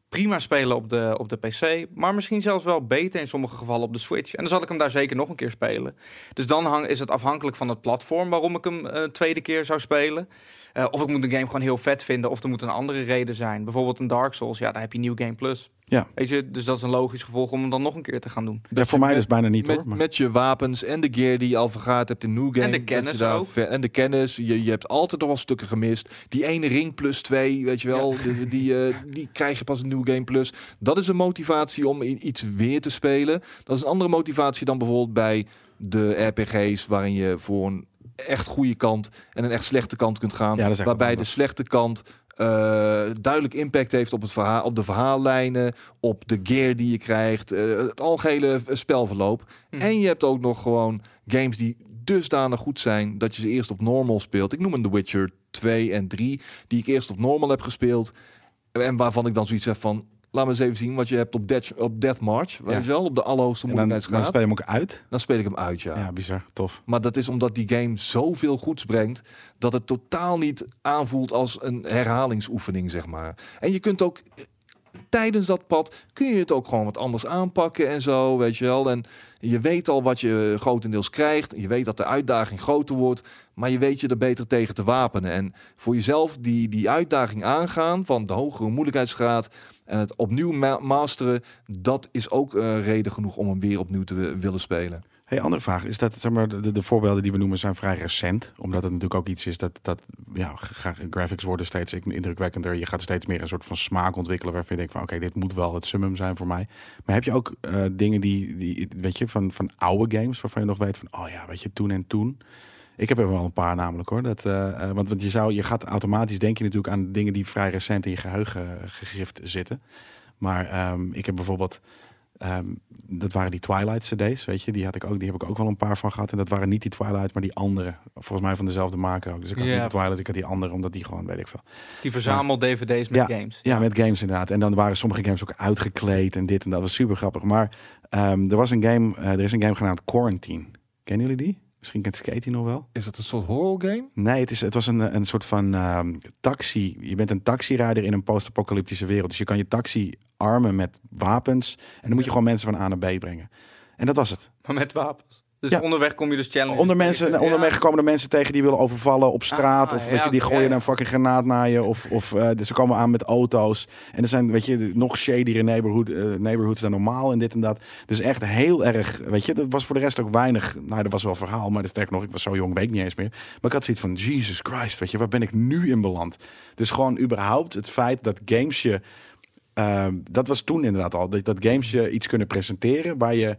prima spelen op de, op de PC, maar misschien zelfs wel beter in sommige gevallen op de Switch. En dan zal ik hem daar zeker nog een keer spelen. Dus dan hang, is het afhankelijk van het platform waarom ik hem een tweede keer zou spelen. Eh, of ik moet een game gewoon heel vet vinden, of er moet een andere reden zijn. Bijvoorbeeld een Dark Souls, ja, daar heb je New Game Plus. Ja. Weet je, dus dat is een logisch gevolg om hem dan nog een keer te gaan doen. Ja, voor mij met- dus bijna niet met, hoor. Maar... met je wapens en de gear die je al vergaard hebt in New Game. En de dat je kennis daar ook. ver- en de kennis. Je, je hebt altijd nog wel stukken gemist. Die ene ring plus twee, weet je wel. Die, die, eh, die krijg je pas in New Game Plus. Dat is een motivatie om iets weer te spelen. Dat is een andere motivatie dan bijvoorbeeld bij de RPG's. Waarin je voor een echt goede kant en een echt slechte kant kunt gaan. Ja, waarbij de slechte kant eh, duidelijk impact heeft op, het verhaal, op de verhaallijnen, op de gear die je krijgt, eh, het algehele spelverloop. Hm. En je hebt ook nog gewoon games die dusdanig goed zijn dat je ze eerst op normal speelt. Ik noem een The Witcher 2 en 3, die ik eerst op normal heb gespeeld. En waarvan ik dan zoiets heb van, laat me eens even zien wat je hebt op Death, op Death March, weet Ja. je wel, op de allerhoogste En dan, dan moeilijkheidsgraad. speel je hem ook uit. Dan speel ik hem uit, ja. Ja, bizar. Tof. Maar dat is omdat die game zoveel goeds brengt dat het totaal niet aanvoelt als een herhalingsoefening, zeg maar. En je kunt ook tijdens dat pad kun je het ook gewoon wat anders aanpakken en zo, weet je wel. En je weet al wat je grotendeels krijgt. Je weet dat de uitdaging groter wordt, maar je weet je er beter tegen te wapenen. En voor jezelf die, die uitdaging aangaan van de hogere moeilijkheidsgraad en het opnieuw ma- masteren, dat is ook eh, reden genoeg om hem weer opnieuw te wi- willen spelen. Hey, andere vraag. Is dat, zeg maar, de, de voorbeelden die we noemen zijn vrij recent? Omdat het natuurlijk ook iets is dat, dat ja, gra- graphics worden steeds indrukwekkender. Je gaat steeds meer een soort van smaak ontwikkelen waarvan je denkt van oké, dit moet wel het summum zijn voor mij. Maar heb je ook eh, dingen die, die, weet je, van, van oude games waarvan je nog weet van oh ja, weet je, toen en toen. Ik heb er wel een paar namelijk hoor. Dat, eh, eh, want, want je, zou, je gaat automatisch denk je natuurlijk aan dingen die vrij recent in je geheugen eh, gegrift zitten. Maar ehm, ik heb bijvoorbeeld Ehm, dat waren die Twilight CD's, weet je. Die, had ik ook, die heb ik ook wel een paar van gehad. En dat waren niet die Twilight, maar die andere. Volgens mij van dezelfde maker ook. Dus ik had niet de Twilight, ik had die andere, omdat die gewoon, weet ik veel. Die verzamel DVD's met games. Ja, met games inderdaad. En dan waren sommige games ook uitgekleed en dit en dat. was super grappig. Maar ehm, er was een game, eh, er is een game genaamd Quarantine. Kennen jullie die? Misschien kent Skate die nog wel. Is dat een soort horror game? Nee, het, is, het was een, een soort van ehm, taxi. Je bent een taxirijder in een post-apocalyptische wereld. Dus je kan je taxi armen met wapens. En dan moet je gewoon mensen van A naar B brengen. En dat was het. Maar met wapens. Dus Ja. onderweg kom je dus challenges Onder mensen, tegen. onderweg Ja. komen er mensen tegen die willen overvallen op straat. Ah, of ja, weet je, die gooien een fucking granaat naar je. Of, of eh, ze komen aan met auto's. En er zijn, weet je, nog shadier neighborhood, eh, neighborhoods dan normaal en dit en dat. Dus echt heel erg, weet je, er was voor de rest ook weinig. Nou, er was wel verhaal, maar sterker nog, ik was zo jong, weet ik niet eens meer. Maar ik had zoiets van, Jesus Christ, weet je, waar ben ik nu in beland? Dus gewoon überhaupt het feit dat games je, ehm, dat was toen inderdaad al, dat, dat games je iets kunnen presenteren waar je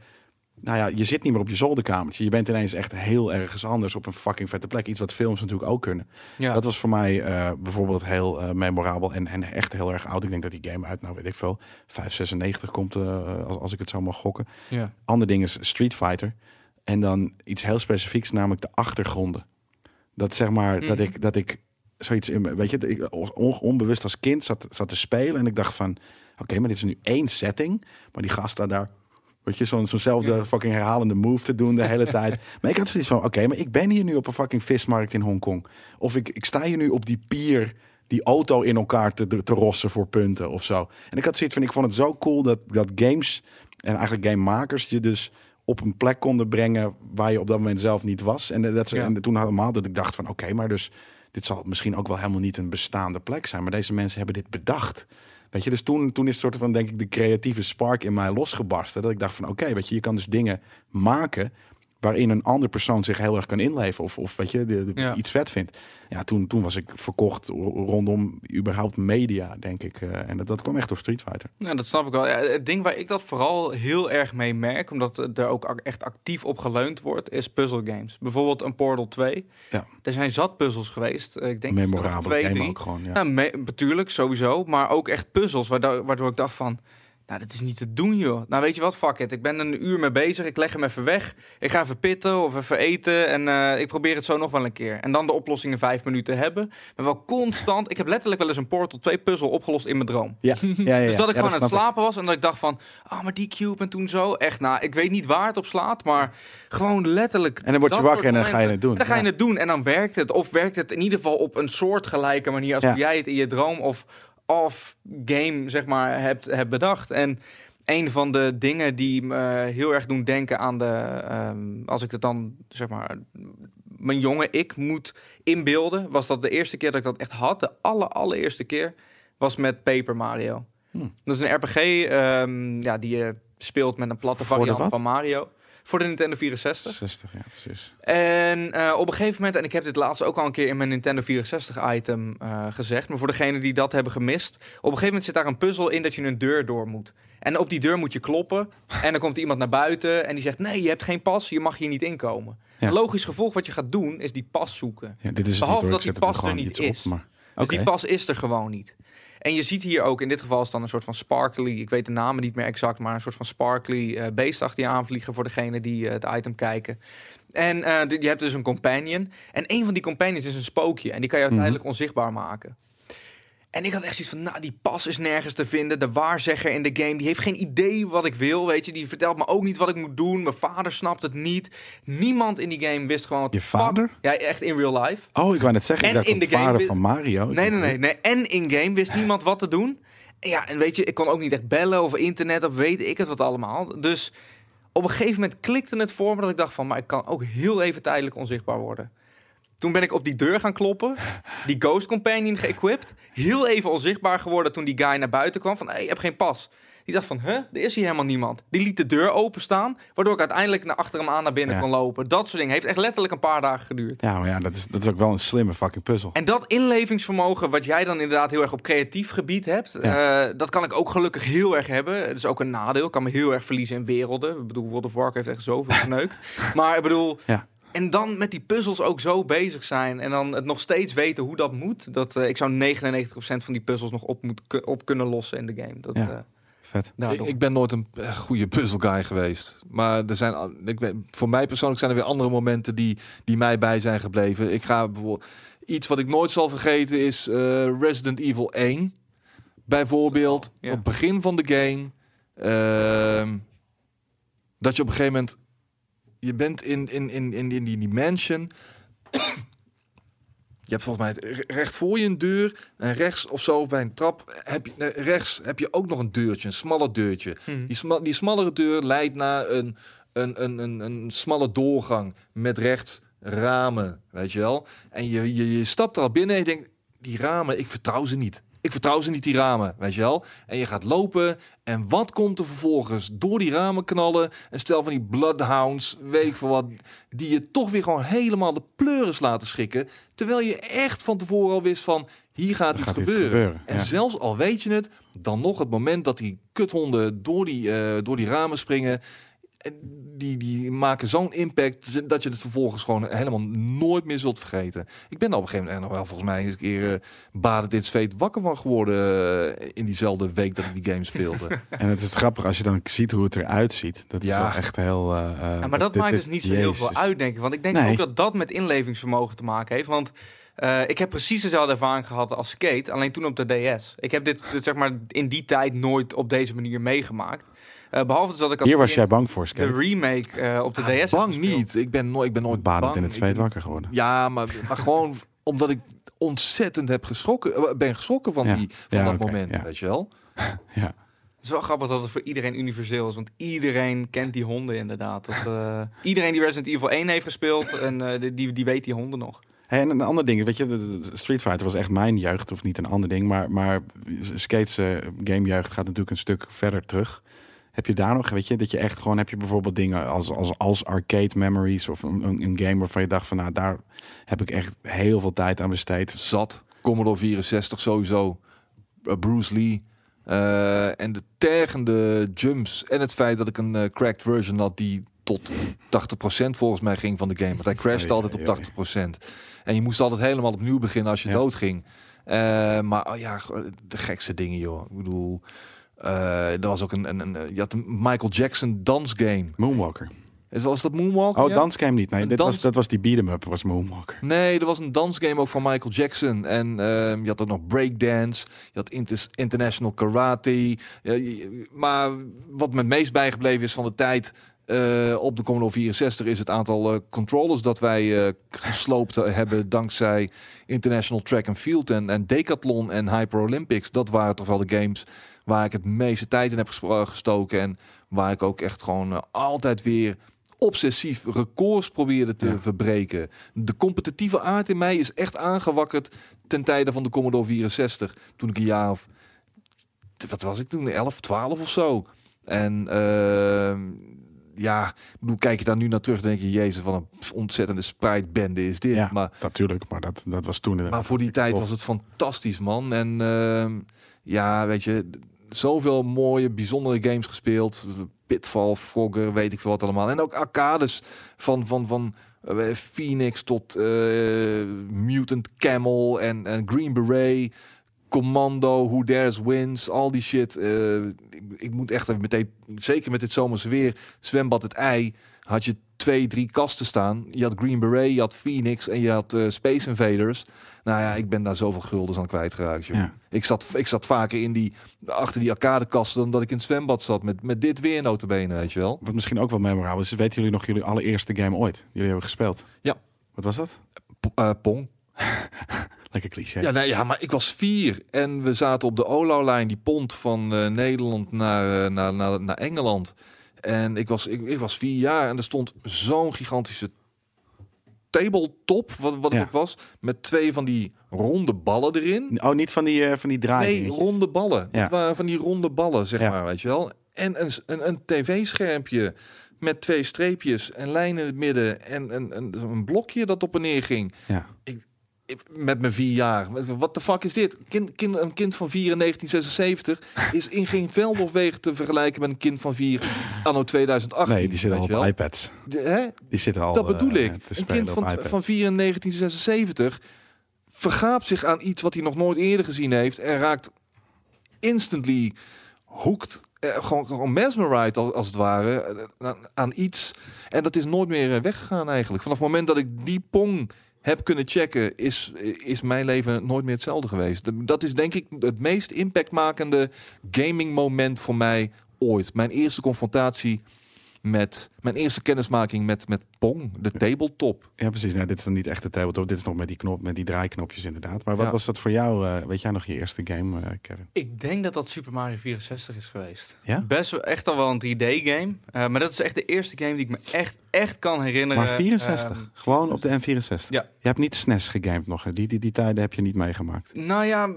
nou ja, je zit niet meer op je zolderkamertje. Je bent ineens echt heel ergens anders op een fucking vette plek. Iets wat films natuurlijk ook kunnen. Ja. Dat was voor mij eh, bijvoorbeeld heel eh, memorabel en, en echt heel erg oud. Ik denk dat die game uit, nou weet ik veel, 596 komt, eh, als, als ik het zo mag gokken. ja. Ander ding is Street Fighter. En dan iets heel specifieks, namelijk de achtergronden. Dat zeg maar, dat Mhm. ik, dat ik zoiets in, weet je, ik on- onbewust als kind zat, zat te spelen. En ik dacht van, oké, maar dit is nu één setting. Maar die gast staat daar, weet je, zo'n zo'nzelfde Ja. fucking herhalende move te doen de hele tijd. Maar ik had zoiets van, oké, maar ik ben hier nu op een fucking vismarkt in Hongkong. Of ik, ik sta hier nu op die pier die auto in elkaar te, te rossen voor punten of zo. En ik had zoiets van, ik vond het zo cool dat, dat games en eigenlijk gamemakers je dus op een plek konden brengen waar je op dat moment zelf niet was. En, eh, dat ze, Ja. en toen helemaal dat ik dacht van, oké, maar dus dit zal misschien ook wel helemaal niet een bestaande plek zijn. Maar deze mensen hebben dit bedacht. Weet je, dus toen, toen is het soort van, denk ik, de creatieve spark in mij losgebarsten. Dat ik dacht van, oké, weet je, je kan dus dingen maken waarin een andere persoon zich heel erg kan inleven of, of weet je, de, de- Ja. iets vet vindt. Ja, toen, toen was ik verkocht ro- rondom überhaupt media, denk ik. eh, en dat, dat kwam echt door Street Fighter. Nou, dat snap ik wel. Ja, het ding waar ik dat vooral heel erg mee merk, omdat er ook echt actief op geleund wordt, is puzzle games. Bijvoorbeeld een Portal 2. Ja. Er zijn zat puzzels geweest. Eh, Ik denk Memorabele twee, game drie. ook gewoon, ja. Ja, me- natuurlijk, sowieso. Maar ook echt puzzels, waardoor, waardoor ik dacht van... Nou, dat is niet te doen, joh. Nou, weet je wat? Fuck it. Ik ben een uur mee bezig. Ik leg hem even weg. Ik ga even pitten of even eten. En eh, ik probeer het zo nog wel een keer. En dan de oplossing in vijf minuten hebben. Maar wel constant... Ik heb letterlijk wel eens een Portal 2 puzzel opgelost in mijn droom. Ja, ja, ja, ja. Dus dat ik Ja, gewoon aan het ik. slapen was en dat ik dacht van, ah, maar die cube en toen zo. Echt, nou, ik weet niet waar het op slaat, maar gewoon letterlijk. En dan word je wakker en dan ga je het doen. En dan ga je het doen en dan werkt het. Of werkt het in ieder geval op een soortgelijke manier als jij het in je droom of off-game, zeg maar, hebt, hebt bedacht. En een van de dingen die me heel erg doen denken aan de, ehm, als ik het dan, zeg maar, mijn jonge ik moet inbeelden, was dat de eerste keer dat ik dat echt had, de aller, allereerste keer, was met Paper Mario. Hmm. Dat is een RPG ehm, ja, die je speelt met een platte Voor variant van Mario. Voor de Nintendo 64. 60, ja, precies. En eh, op een gegeven moment, en ik heb dit laatst ook al een keer in mijn Nintendo 64 item eh, gezegd, maar voor degenen die dat hebben gemist, op een gegeven moment zit daar een puzzel in dat je een deur door moet. En op die deur moet je kloppen en dan komt iemand naar buiten en die zegt, nee, je hebt geen pas, je mag hier niet inkomen. Ja. Een logisch gevolg wat je gaat doen, is die pas zoeken. Ja, dit is het Behalve dat die pas er niet is. Op, maar... Dus die pas is er gewoon niet. En je ziet hier ook, in dit geval is dan een soort van sparkly, ik weet de namen niet meer exact, maar een soort van sparkly eh, beest achter je aanvliegen voor degene die eh, het item kijken. En eh, je hebt dus een companion. En een van die companions is een spookje. En die kan je Mhm. uiteindelijk onzichtbaar maken. En ik had echt zoiets van, nou, die pas is nergens te vinden. De waarzegger in de game, die heeft geen idee wat ik wil, weet je. Die vertelt me ook niet wat ik moet doen. Mijn vader snapt het niet. Niemand in die game wist gewoon... wat Je vader? Ja, echt in real life. Oh, ik wou net zeggen, En ik dacht in de vader van Mario. Nee, nee, nee, nee. En in-game wist niemand wat te doen. En Ja, en weet je, ik kon ook niet echt bellen over internet of weet ik het wat allemaal. Dus op een gegeven moment klikte het voor me dat ik dacht van, maar ik kan ook heel even tijdelijk onzichtbaar worden. Toen ben ik op die deur gaan kloppen, die Ghost Companion geëquipt. Heel even onzichtbaar geworden toen die guy naar buiten kwam van, hé, hey, je hebt geen pas. Die dacht van, huh, er is hier helemaal niemand. Die liet de deur openstaan, waardoor ik uiteindelijk naar achter hem aan naar binnen Ja. kon lopen. Dat soort dingen. Heeft echt letterlijk een paar dagen geduurd. Ja, maar ja, dat is, dat is ook wel een slimme fucking puzzel. En dat inlevingsvermogen, wat jij dan inderdaad heel erg op creatief gebied hebt, eh, dat kan ik ook gelukkig heel erg hebben. Het is ook een nadeel. Ik kan me heel erg verliezen in werelden. Ik bedoel, World of Warcraft heeft echt zoveel geneukt. maar ik bedoel, Ja. En dan met die puzzels ook zo bezig zijn en dan het nog steeds weten hoe dat moet. Dat, eh, ik zou 99% van die puzzels nog op, moet, op kunnen lossen in de game. Dat, Ja. eh, Vet. Ik, ik ben nooit een eh, goede puzzelguy geweest. Maar er zijn, ik voor mij persoonlijk zijn er weer andere momenten die, die mij bij zijn gebleven. Ik ga bijvoorbeeld. Iets wat ik nooit zal vergeten is eh, Resident Evil 1. Bijvoorbeeld, Ja. op het begin van de game. ehm, dat je op een gegeven moment. Je bent in, in, in, in, in die, die mansion. Je hebt volgens mij recht voor je een deur. En rechts of zo bij een trap heb je, rechts heb je ook nog een deurtje, een smaller deurtje. Hm. Die, sma die smallere deur leidt naar een, een, een, een, een smalle doorgang met rechts ramen, weet je wel. En je, je, je stapt er al binnen en je denkt, die ramen, ik vertrouw ze niet. Ik vertrouw ze niet, die ramen, weet je wel. En je gaat lopen en wat komt er vervolgens? Door die ramen knallen, een stel van die bloodhounds, weet ik veel wat, die je toch weer gewoon helemaal de pleuris laten schikken. Terwijl je echt van tevoren al wist van, hier gaat iets gaat iets gebeuren. En ja. zelfs al weet je het, dan nog het moment dat die kuthonden door die, eh, door die ramen springen. En Die, die maken zo'n impact dat je het vervolgens gewoon helemaal nooit meer zult vergeten. Ik ben daar op een gegeven moment nog wel volgens mij een keer uh, baden dit zweet wakker van geworden eh, in diezelfde week dat ik die game speelde. En het is grappig als je dan ziet hoe het eruit ziet. Dat is Ja. wel echt heel... eh, Ja, maar dat dit- maakt dit- dus niet zo heel veel uit, denk ik. Want ik denk Nee. ook dat dat met inlevingsvermogen te maken heeft. Want eh, ik heb precies dezelfde ervaring gehad als skate, alleen toen op de DS. Ik heb dit, dit zeg maar in die tijd nooit op deze manier meegemaakt. Eh, behalve dus dat ik Hier was jij bang voor, de Skate. remake eh, op de Ah, DS heb bang niet. Ik ben, nooit, ik ben nooit Badend bang. in het zweet ben- wakker geworden. Ja, maar, maar gewoon omdat ik ontzettend heb geschrokken, eh, ben geschrokken van, Ja. die, van Ja, dat moment, ja. weet je wel. Ja. Het is wel grappig dat het voor iedereen universeel is, want iedereen kent die honden inderdaad. Dat, eh, iedereen die Resident Evil 1 heeft gespeeld, en, eh, die, die weet die honden nog. Hey, en een ander ding, weet je, de- de Street Fighter was echt mijn jeugd, of niet een ander ding, maar, maar Skates eh, gamejeugd gaat natuurlijk een stuk verder terug. Heb je daar nog, weet je, dat je echt gewoon, heb je bijvoorbeeld dingen als, als, als arcade memories of een, een, een game waarvan je dacht van, nou, daar heb ik echt heel veel tijd aan besteed. Zat. Commodore 64 sowieso. Uh, Bruce Lee. Eh, en de tergende jumps. En het feit dat ik een eh, cracked version had die tot 80% volgens mij ging van de game. Want hij crashte Oei, altijd op 80%. En je moest altijd helemaal opnieuw beginnen als je Ja. doodging. Eh, maar oh ja, de gekste dingen joh. Ik bedoel, eh er was ook een, een, een, je had een Michael Jackson dansgame. Moonwalker. Is- Was dat Moonwalker? Oh, ja? dansgame niet. Nee, dit dans- was, dat was die beat 'em up, was Moonwalker. Nee, er was een dansgame ook van Michael Jackson. En ehm, je had ook nog breakdance. Je had inter- international karate. Ja, je- maar wat me het meest bijgebleven is van de tijd... eh, op de Commodore 64 is het aantal eh, controllers dat wij eh, gesloopt hebben dankzij International Track and Field en, en Decathlon en Hyper Olympics. Dat waren toch wel de games waar ik het meeste tijd in heb gespro- gestoken en waar ik ook echt gewoon eh, altijd weer obsessief records probeerde te Ja. verbreken. De competitieve aard in mij is echt aangewakkerd ten tijde van de Commodore 64. Toen ik een jaar of... Wat was ik toen? 11, 12 of zo. En ehm, ja, bedoel, kijk je daar nu naar terug, denk je, jezus, wat een ontzettende sprite-bende is dit. Ja, Maar, natuurlijk, maar dat, dat was toen maar voor die tijd was het fantastisch, man. En ehm, ja, weet je, zoveel mooie, bijzondere games gespeeld. Pitfall, Frogger, weet ik veel wat allemaal. En ook arcades van, van, van eh, Phoenix tot eh, Mutant Camel en, en Green Beret. Commando, Who Dares Wins, al die shit. Eh, ik, ik moet echt even meteen, zeker met dit zomerse weer, zwembad het ei, had je twee, drie kasten staan. Je had Green Beret, je had Phoenix en je had Space Invaders. Nou ja, ik ben daar zoveel guldens aan kwijtgeraakt. joh. Ja. Ik, zat, ik zat vaker in die, achter die arcadekasten dan dat ik in het zwembad zat. Met, met dit weer notabene, weet je wel. Wat misschien ook wel memorabel is, weten jullie nog jullie allereerste game ooit? Jullie hebben gespeeld? Ja. Wat was dat? P- eh, Pong. Lekker cliché. Ja, nee, ja, maar ik was vier en we zaten op de Olo-lijn, die pont van eh, Nederland naar, eh, naar, naar, naar Engeland. En ik was, ik, ik was vier jaar en er stond zo'n gigantische tabletop, wat, wat Ja. het was, met twee van die ronde ballen erin. Oh, niet van die, eh, van die draai. Nee, ronde ballen. Ja. Het waren van die ronde ballen, zeg Ja. maar, weet je wel. En een, een, een tv-schermpje met twee streepjes en lijnen in het midden en een, een, een blokje dat op en neer ging. Ja. Ik- met mijn vier jaar. Wat de fuck is dit? Kind, kind, een kind van vier in 1976 is in geen veld of wegen te vergelijken met een kind van vier anno 2018. Nee, die zitten al op wel. iPads. De- hè? Die zitten al. Dat bedoel eh, ik. Een kind van, van 4 in 1976 vergaapt zich aan iets wat hij nog nooit eerder gezien heeft en raakt instantly hooked, eh, gewoon, gewoon mesmerized als, als het ware, eh, aan, aan iets. En dat is nooit meer eh, weggegaan eigenlijk. Vanaf het moment dat ik die pong heb kunnen checken, is, is mijn leven nooit meer hetzelfde geweest. Dat is denk ik het meest impactmakende gaming moment voor mij ooit. Mijn eerste confrontatie met, mijn eerste kennismaking met, met Pong, de tabletop. Ja, precies. Nou, dit is dan niet echt de tabletop. Dit is nog met die knop, met die draaiknopjes inderdaad. Maar wat Ja. was dat voor jou? eh, weet jij nog je eerste game, eh, Kevin? Ik denk dat dat Super Mario 64 is geweest. Ja? Best wel echt al wel een 3D-game. eh, maar dat is echt de eerste game die ik me echt, echt kan herinneren. Maar 64. Ehm, Gewoon op de N64. Ja. Je hebt niet SNES gegamed nog. hè? Die, die, die tijden heb je niet meegemaakt. Nou ja,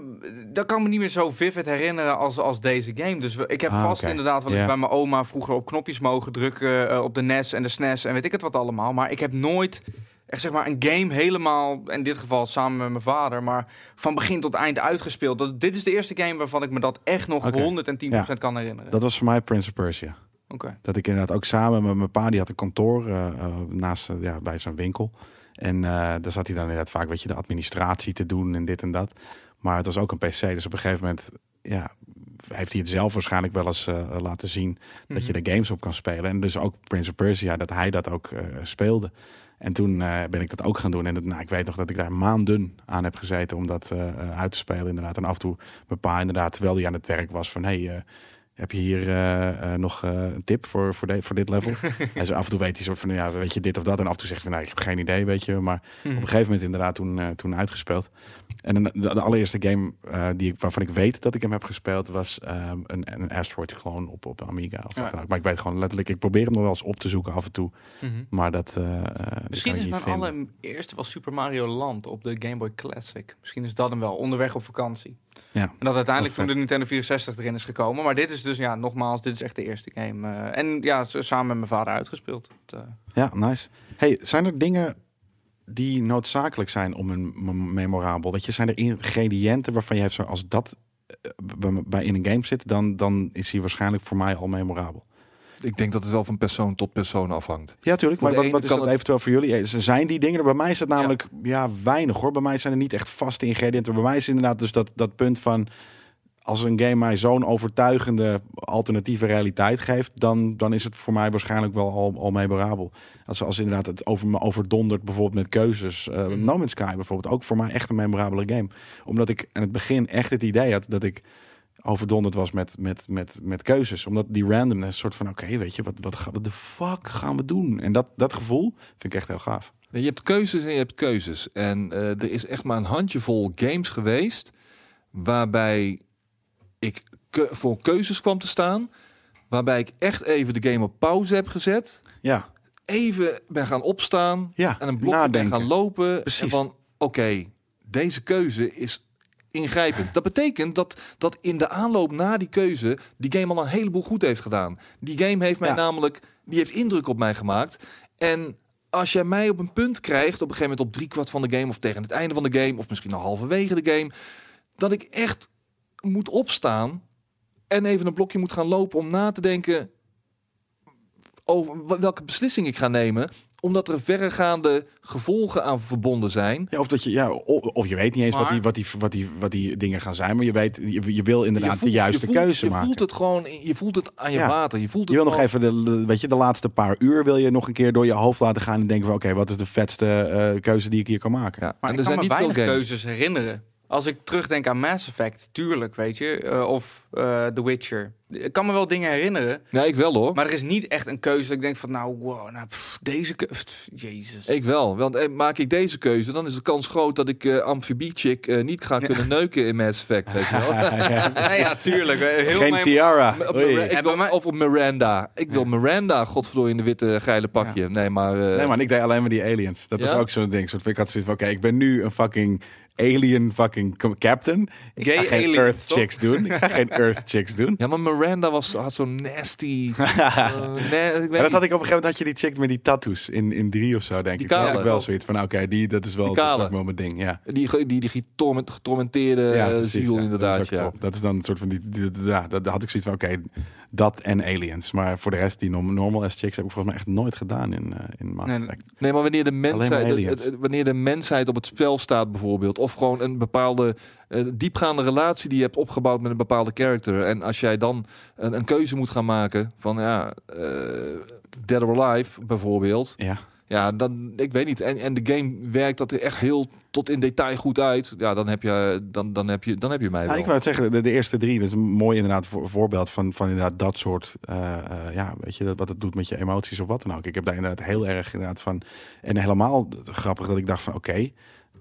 dat kan me niet meer zo vivid herinneren als, als deze game. Dus ik heb Ah, vast inderdaad Ja. eens bij mijn oma vroeger op knopjes mogen drukken eh, op de NES en de SNES en weet ik het wat allemaal. Maar ik heb nooit echt zeg maar een game helemaal, in dit geval samen met mijn vader, maar van begin tot eind uitgespeeld. Dat, dit is de eerste game waarvan ik me dat echt nog Oké. 110% kan herinneren. Dat was voor mij Prince of Persia. Oké. Dat ik inderdaad ook samen met mijn pa, die had een kantoor eh, eh, naast, eh, ja, bij zo'n winkel. En eh, daar zat hij dan inderdaad vaak, weet je, de administratie te doen en dit en dat. Maar het was ook een PC, dus op een gegeven moment, ja, heeft hij het zelf waarschijnlijk wel eens eh, laten zien dat je Mhm. er games op kan spelen. En dus ook Prince of Persia, dat hij dat ook eh, speelde. En toen eh, ben ik dat ook gaan doen. En dat, nou, ik weet nog dat ik daar maanden aan heb gezeten om dat uit te spelen inderdaad. En af en toe mijn pa inderdaad, terwijl hij aan het werk was, van hey, heb je hier nog een tip voor, voor, de, voor dit level? en zo af en toe weet hij soort van, ja, weet je dit of dat. En af en toe zegt hij, nou, ik heb geen idee, weet je. Maar Mhm. op een gegeven moment inderdaad toen, toen uitgespeeld. En de, de, allereerste game eh, die ik, waarvan ik weet dat ik hem heb gespeeld... was ehm, een, een Asteroid gewoon op, op Amiga. Of wat Ja. dan ook. Maar ik weet gewoon letterlijk, ik probeer hem nog wel eens op te zoeken af en toe. Mhm. Maar dat, dat Misschien is mijn allereerste wel Super Mario Land op de Game Boy Classic. Misschien is dat hem wel, onderweg op vakantie. Ja. En dat uiteindelijk toen de Nintendo 64 erin is gekomen. Maar dit is dus, ja, nogmaals, dit is echt de eerste game. en ja, samen met mijn vader uitgespeeld. Ja, nice. Hey, zijn er dingen die noodzakelijk zijn om een memorabel? Weet je, zijn er ingrediënten waarvan je hebt, zo, als dat eh, bij- in een game zit, dan, dan is hij waarschijnlijk voor mij al memorabel. Ik denk dat het wel van persoon tot persoon afhangt. Ja, tuurlijk. Maar wat, is dat het- eventueel voor jullie? Eh, Zijn die dingen er? Bij mij is het namelijk ja. weinig hoor. Bij mij zijn er niet echt vaste ingrediënten. Bij mij is inderdaad dus dat, dat punt van als een game mij zo'n overtuigende alternatieve realiteit geeft, dan, dan is het voor mij waarschijnlijk wel al, al memorabel. Als, als inderdaad het over me overdondert, bijvoorbeeld met keuzes. Mhm. No Man's Sky bijvoorbeeld, ook voor mij echt een memorabele game. Omdat ik aan het begin echt het idee had dat ik overdonderd was met, met, met, met keuzes. Omdat die randomness, soort van, oké, weet je, wat, wat, wat de fuck gaan we doen? En dat, dat gevoel vind ik echt heel gaaf. Je hebt keuzes en je hebt keuzes. En eh, er is echt maar een handjevol games geweest waarbij ik ke- voor keuzes kwam te staan. Waarbij ik echt even de game op pauze heb gezet. Ja, Even ben gaan opstaan. ja En een blokje ben gaan lopen. Precies. En van, oké, deze keuze is ingrijpend. Dat betekent dat, dat in de aanloop na die keuze die game al een heleboel goed heeft gedaan. Die game heeft mij Ja. namelijk, die heeft indruk op mij gemaakt. En als jij mij op een punt krijgt, op een gegeven moment op driekwart van de game, of tegen het einde van de game, of misschien al halverwege de game, dat ik echt moet opstaan en even een blokje moet gaan lopen om na te denken over welke beslissing ik ga nemen, omdat er verregaande gevolgen aan verbonden zijn. Ja, of dat je, ja, of je weet niet eens wat, die, wat, die, wat, die, wat die dingen gaan zijn, maar je weet, je, je wil inderdaad Je voelt- de juiste je voelt, keuze je maken. voelt het gewoon, je voelt het aan je Ja. water. Je voelt je het wil nog even de, weet je, de laatste paar uur wil je nog een keer door je hoofd laten gaan en denken van oké, wat is de vetste eh, keuze die ik hier kan maken? Ja. Maar en ik er kan zijn me niet veel weinig keuzes herinneren. Als ik terugdenk aan Mass Effect, tuurlijk, weet je. eh, of eh, The Witcher. Ik kan me wel dingen herinneren. Ja, ik wel hoor. Maar er is niet echt een keuze dat ik denk van, nou, wow, nou, pff, deze keuze. Jezus. Ik wel, want eh, maak ik deze keuze, dan is de kans groot dat ik eh amfibie-chick eh, niet ga Ja. kunnen neuken in Mass Effect, weet je wel. Ja. Ja, ja, tuurlijk. Heel Geen mijn- tiara. Op wil, Of op Miranda. Ik wil Ja. Miranda, godverdorie, in de witte geile pakje. Nee, maar... eh, Nee man, ik deed alleen maar die aliens. Dat was ook zo'n ding. Soort van, ik had zoiets van, oké, ik ben nu een fucking alien fucking captain. Ik Gay ga geen Earth toch? chicks doen. Ik ga geen Earth chicks doen. Ja, maar Miranda was, had zo'n nasty... Maar dat had ik op een gegeven moment had je die chick met die tattoos in, in drie of zo, denk Die ik. Dat kale. ik wel zoiets van, oké, die dat is wel, Die dat kale. wel mijn ding. Ja. Die, die, die getorment, getormenteerde ja, precies, ziel ja. inderdaad, Dat is, ja. top. dat is dan een soort van die, die, die- ja, dat, dat had ik zoiets van, oké, dat en aliens. Maar voor de rest, die norm- normal as chicks heb ik volgens mij echt nooit gedaan in, eh in Mass Nee, Effect. Nee, maar wanneer de, mensheid, het- aliens. het- wanneer de mensheid op het spel staat bijvoorbeeld, of gewoon een bepaalde eh, diepgaande relatie die je hebt opgebouwd met een bepaalde character, en als jij dan een, een keuze moet gaan maken van ja, eh, Dead or Alive bijvoorbeeld, Ja. Ja, dan, ik weet niet, en, en de game werkt dat er echt heel tot in detail goed uit, ja, dan heb je, dan, dan heb je, dan heb je mij Ja, ik wou het zeggen, de, de eerste drie, dat is een mooi inderdaad voor, voorbeeld van, van inderdaad dat soort, eh, eh, ja, weet je, dat, wat het doet met je emoties of wat dan ook. Ik heb daar inderdaad heel erg inderdaad van, en helemaal grappig dat ik dacht van, oké,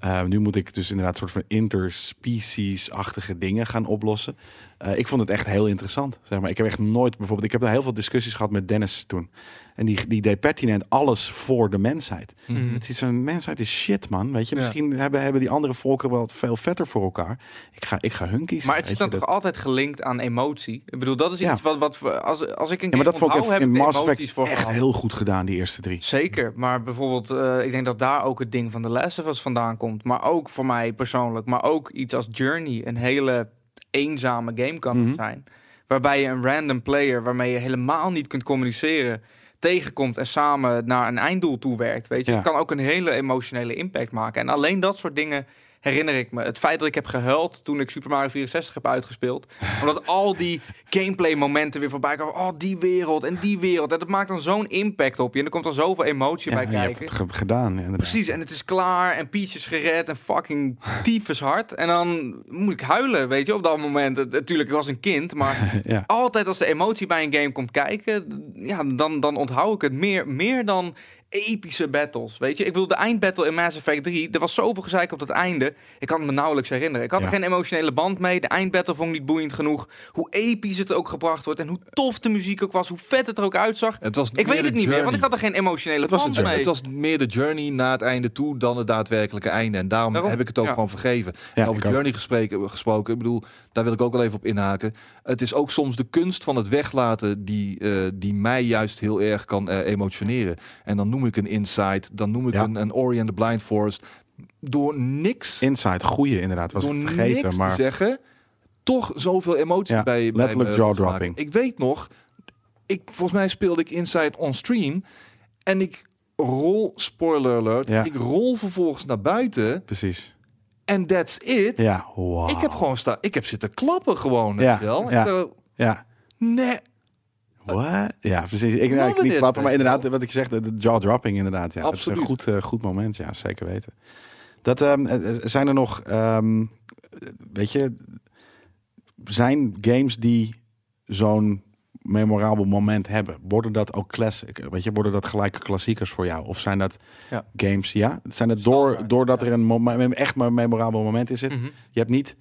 eh, nu moet ik dus inderdaad een soort van interspecies-achtige dingen gaan oplossen. Eh, ik vond het echt heel interessant, zeg maar. Ik heb echt nooit, bijvoorbeeld, ik heb daar heel veel discussies gehad met Dennis toen. En die, die deed pertinent alles voor de mensheid. Mhm. Het is een mensheid is shit, man. Weet je, Ja. misschien hebben, hebben die andere volken wel veel vetter voor elkaar. Ik ga, ik ga hun kiezen. Maar het zit dan toch altijd gelinkt aan emotie? Ik bedoel, dat is Ja. iets wat, wat als, als ik een Ja, maar dat vond ik in, in heb ik Mass Effect voor echt gehad. heel goed gedaan, die eerste drie. Zeker, maar bijvoorbeeld, eh, ik denk dat daar ook het ding van de Last of Us vandaan komt. Maar ook voor mij persoonlijk, maar ook iets als Journey, een hele eenzame game kan Mhm. zijn. Waarbij je een random player, waarmee je helemaal niet kunt communiceren, tegenkomt en samen naar een einddoel toe werkt. Weet je, Ja. het kan ook een hele emotionele impact maken. En alleen dat soort dingen herinner ik me. Het feit dat ik heb gehuild toen ik Super Mario 64 heb uitgespeeld. Omdat al die gameplay momenten weer voorbij komen. Oh, die wereld en die wereld. En dat maakt dan zo'n impact op je. En er komt dan zoveel emotie Ja, bij je hebt kijken. het ge- gedaan. ja. Precies, en het is klaar en Peach is gered en fucking tyfus hard. En dan moet ik huilen, weet je, op dat moment. Natuurlijk, ik was een kind, maar ja. altijd als de emotie bij een game komt kijken, ja, dan, dan onthoud ik het meer, meer dan epische battles, weet je. Ik bedoel, de eindbattle in Mass Effect 3, er was zoveel gezeik op het einde. Ik kan het me nauwelijks herinneren. Ik had Ja. er geen emotionele band mee. De eindbattle vond ik niet boeiend genoeg. Hoe episch het ook gebracht wordt en hoe tof de muziek ook was, hoe vet het er ook uitzag. Het was Ik weet het niet meer, want ik had er geen emotionele Het was band journey. mee. Het was meer de journey naar het einde toe dan het daadwerkelijke einde. En daarom, Daarom, heb ik het ook ja. gewoon vergeven. Ja, En over journey gesproken, gesproken, ik bedoel, daar wil ik ook wel even op inhaken. Het is ook soms de kunst van het weglaten die, eh, die mij juist heel erg kan eh, emotioneren. En dan noem ik een Insight, dan noem ik Ja. een, een Ori and the Blind Forest. Door niks, Inside, goeie inderdaad. Was door ik vergeten, niks maar te zeggen, toch zoveel emotie Ja, bij, bij letterlijk me jaw-dropping. Ik weet nog, ik, volgens mij speelde ik Inside on stream en ik rol, spoiler alert, Ja. ik rol vervolgens naar buiten precies. En that's it. Ja, wow. Ik heb gewoon staan, ik heb zitten klappen gewoon, Ja, wel. ja. Dacht, Ja. nee, What? Ja, precies. Ik, nou, ik niet klappen, maar inderdaad, wat ik zeg, de, de jaw-dropping inderdaad. Ja, Dat is Absoluut. een goed, eh, goed moment, ja, zeker weten. Dat, ehm, eh, eh, zijn er nog, ehm, weet je, zijn games die zo'n memorabel moment hebben, worden dat ook classic? Weet je, worden dat gelijke klassiekers voor jou? Of zijn dat Ja. games, ja? Zijn het door, doordat ja. er een echt maar een memorabel moment in zit? Mhm. Je hebt niet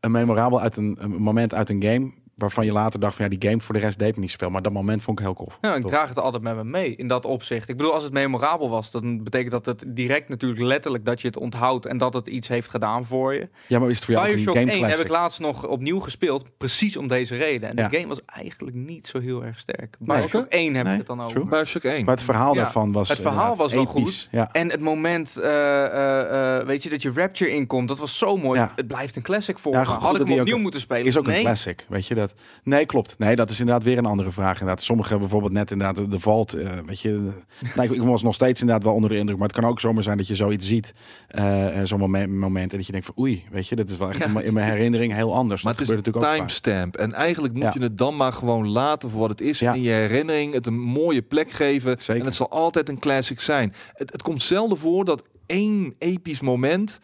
een memorabel uit een, een moment uit een game waarvan je later dacht van ja, die game voor de rest deed me niet zoveel. Maar dat moment vond ik heel cool. Ja, ik draag het altijd met me mee in dat opzicht. Ik bedoel, als het memorabel was, dan betekent dat het direct natuurlijk letterlijk dat je het onthoudt en dat het iets heeft gedaan voor je. Ja, maar is het voor jou ook een game 1 classic? heb ik laatst nog opnieuw gespeeld, precies om deze reden. En Ja. de game was eigenlijk niet zo heel erg sterk. Nee. Bioshock 1 heb Nee, ik het dan over. true. Bioshock 1. Maar het verhaal Ja, daarvan was het verhaal was wel episch. goed. Ja. En het moment, eh, eh, eh, weet je, dat je Rapture inkomt, dat was zo mooi. Ja. Het blijft een classic voor Ja, me. Had ik hem opnieuw moeten spelen? Is ook nee. een classic, weet je dat? Nee, klopt. Nee, dat is inderdaad weer een andere vraag. Inderdaad, sommigen bijvoorbeeld net inderdaad de- Vault, eh, weet je. nou, ik, was nog steeds inderdaad wel onder de indruk, maar het kan ook zomaar zijn dat je zoiets ziet, eh, zo'n moment, moment en dat je denkt van oei, weet je, dat is wel echt Ja. in mijn- in mijn herinnering heel anders. Maar dat het is natuurlijk timestamp. En eigenlijk moet Ja. je het dan maar gewoon laten voor wat het is. Ja. In je herinnering het een mooie plek geven. Zeker. En het zal altijd een classic zijn. Het, het komt zelden voor dat één episch moment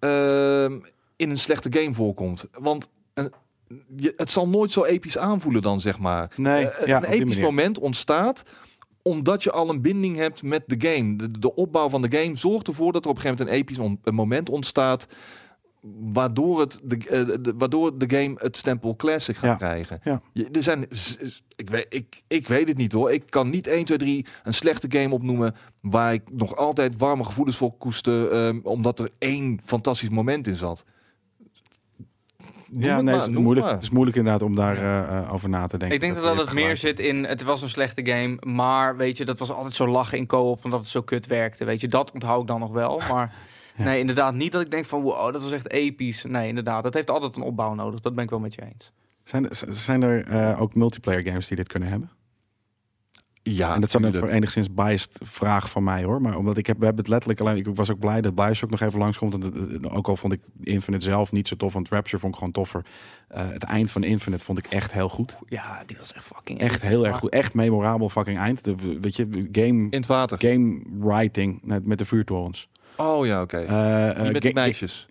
ehm, in een slechte game voorkomt. Want een- je, het zal nooit zo episch aanvoelen dan, zeg maar. Nee, Eh, ja, een episch moment ontstaat omdat je al een binding hebt met de game. De, de opbouw van de game zorgt ervoor dat er op een gegeven moment een episch on- een moment ontstaat. Waardoor, het de, eh, de- waardoor de game het stempel classic gaat Ja, krijgen. ja. Je, er zijn, ik, weet, ik, ik weet het niet hoor. Ik kan niet 1, 2, 3 een slechte game opnoemen. waar ik nog altijd warme gevoelens voor koester. ehm, omdat er één fantastisch moment in zat. Ja, het nee, maar, het is moeilijk. Het is moeilijk inderdaad om daar eh, eh, over na te denken. Ik denk dat, dat het meer zit in, het was een slechte game, maar weet je, dat was altijd zo lachen in co-op omdat het zo kut werkte. Weet je, dat onthoud ik dan nog wel, maar Ja. nee, inderdaad niet dat ik denk van wow, dat was echt episch. Nee, inderdaad, dat heeft altijd een opbouw nodig. Dat ben ik wel met je eens. Zijn, er- zijn er eh, ook multiplayer games die dit kunnen hebben? Ja, en dat is een enigszins biased vraag van mij hoor. Maar omdat ik heb, we hebben het letterlijk alleen. Ik was ook blij dat Bioshock nog even langskomt. En ook al vond ik Infinite zelf niet zo tof. Want Rapture vond ik gewoon toffer. Eh, het eind van Infinite vond ik echt heel goed. Ja, die was echt fucking Echt heel erg goed. Echt memorabel fucking eind. De, weet je, game, In het water. game writing met, met de vuurtorens. Oh ja, oké. Eh, eh, Die met die ga- meisjes.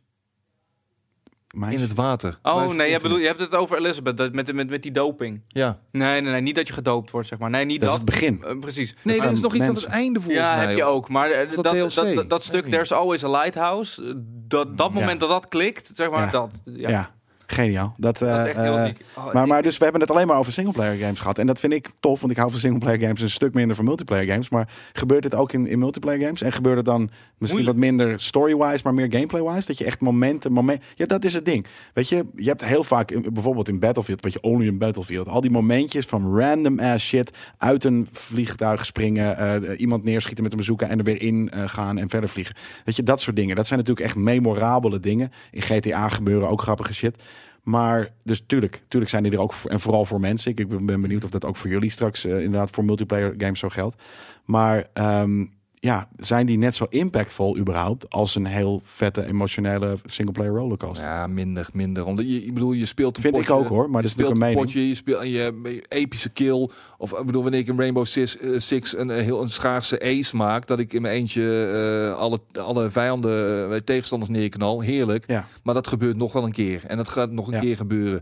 In het water. Oh nee, je, bedoel, je hebt het over Elizabeth dat, met, met, met die doping. Ja. Nee, nee, nee, niet dat je gedoopt wordt, zeg maar. Nee, niet Dat dat. is het begin. Eh, precies. Nee, er is nog iets aan het einde volgens Ja, mij. heb je ook. Maar eh, dat, dat dat, dat, dat stuk. There's Always a Lighthouse, dat, dat Ja. moment dat dat klikt, zeg maar, Ja. dat. Ja, Ja. Geniaal. Dat, dat is eh, echt heel. Oh, Maar, maar dus we hebben het alleen maar over singleplayer games gehad. En dat vind ik tof, want ik hou van singleplayer games een stuk minder van multiplayer games. Maar gebeurt dit ook in, in multiplayer games? En gebeurt het dan misschien Moeilijk. wat minder story-wise, maar meer gameplay-wise? Dat je echt momenten, moment. Ja, dat is het ding. Weet je, je hebt heel vaak, bijvoorbeeld in Battlefield, weet je, only in Battlefield. Al die momentjes van random ass shit. Uit een vliegtuig springen, eh, iemand neerschieten met een bezoeker en er weer in gaan en verder vliegen. Weet je, dat soort dingen. Dat zijn natuurlijk echt memorabele dingen. In GTA gebeuren ook grappige shit. Maar dus tuurlijk, tuurlijk zijn die er ook voor, en vooral voor mensen. Ik, ik ben benieuwd of dat ook voor jullie straks eh, inderdaad voor multiplayer games zo geldt. Maar ehm, ja, zijn die net zo impactvol überhaupt als een heel vette emotionele singleplayer rollercoaster? Ja, minder, minder. Omdat je, ik bedoel, je speelt een Vind ik ook hoor, maar dat is natuurlijk een een mening. potje, je speelt en je epische kill. Of ik bedoel, wanneer ik in Rainbow Six, Six een, heel een schaarse ace maak, dat ik in mijn eentje eh, alle, alle vijanden, eh, tegenstanders neerknal. Heerlijk. Ja. Maar dat gebeurt nog wel een keer. En dat gaat nog een Ja. keer gebeuren.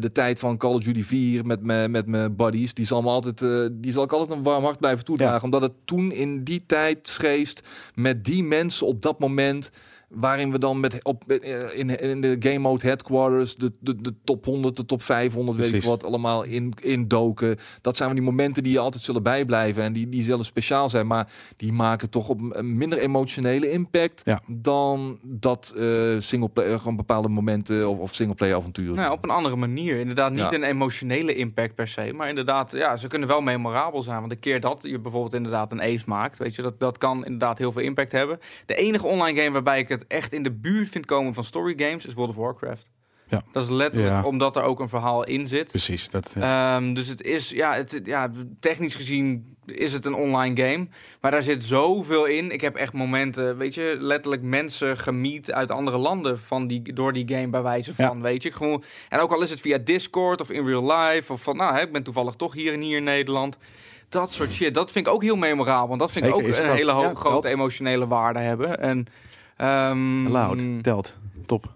De tijd van Call of Duty 4 met mijn met mijn buddies, die zal me altijd, die zal ik altijd een warm hart blijven toedragen. Ja. Omdat het toen in die tijd schreest met die mensen op dat moment. Waarin we dan met op eh, in, in de game mode headquarters de, de, de top 100, de top 500, weet ik wat, allemaal in, indoken. Dat zijn die momenten die je altijd zullen bijblijven en die, die zullen speciaal zijn, maar die maken toch op een minder emotionele impact Ja. dan dat eh singleplayer, gewoon bepaalde momenten of, of singleplayer avonturen. Nou, op een andere manier. Inderdaad, niet Ja. een emotionele impact per se. Maar inderdaad, ja, ze kunnen wel memorabel zijn. Want de keer dat je bijvoorbeeld inderdaad een ace maakt, weet je, dat, dat kan inderdaad heel veel impact hebben. De enige online game waarbij ik het echt in de buurt vind komen van story games is World of Warcraft. Ja. Dat is letterlijk Ja. omdat er ook een verhaal in zit. Precies. Dat, ja. Ehm, dus het is, ja, het, ja, technisch gezien is het een online game. Maar daar zit zoveel in. Ik heb echt momenten, weet je, letterlijk mensen gemiet uit andere landen van die, door die game bij wijze van, weet je. Gewoon, en ook al is het via Discord of in real life of van, nou, hè, ik ben toevallig toch hier en hier in Nederland. Dat soort shit, dat vind ik ook heel memorabel. Want dat vind Zeker, ik ook een hele ho- Ja, grote emotionele waarde hebben. En, ehm, Loud. Telt. Top.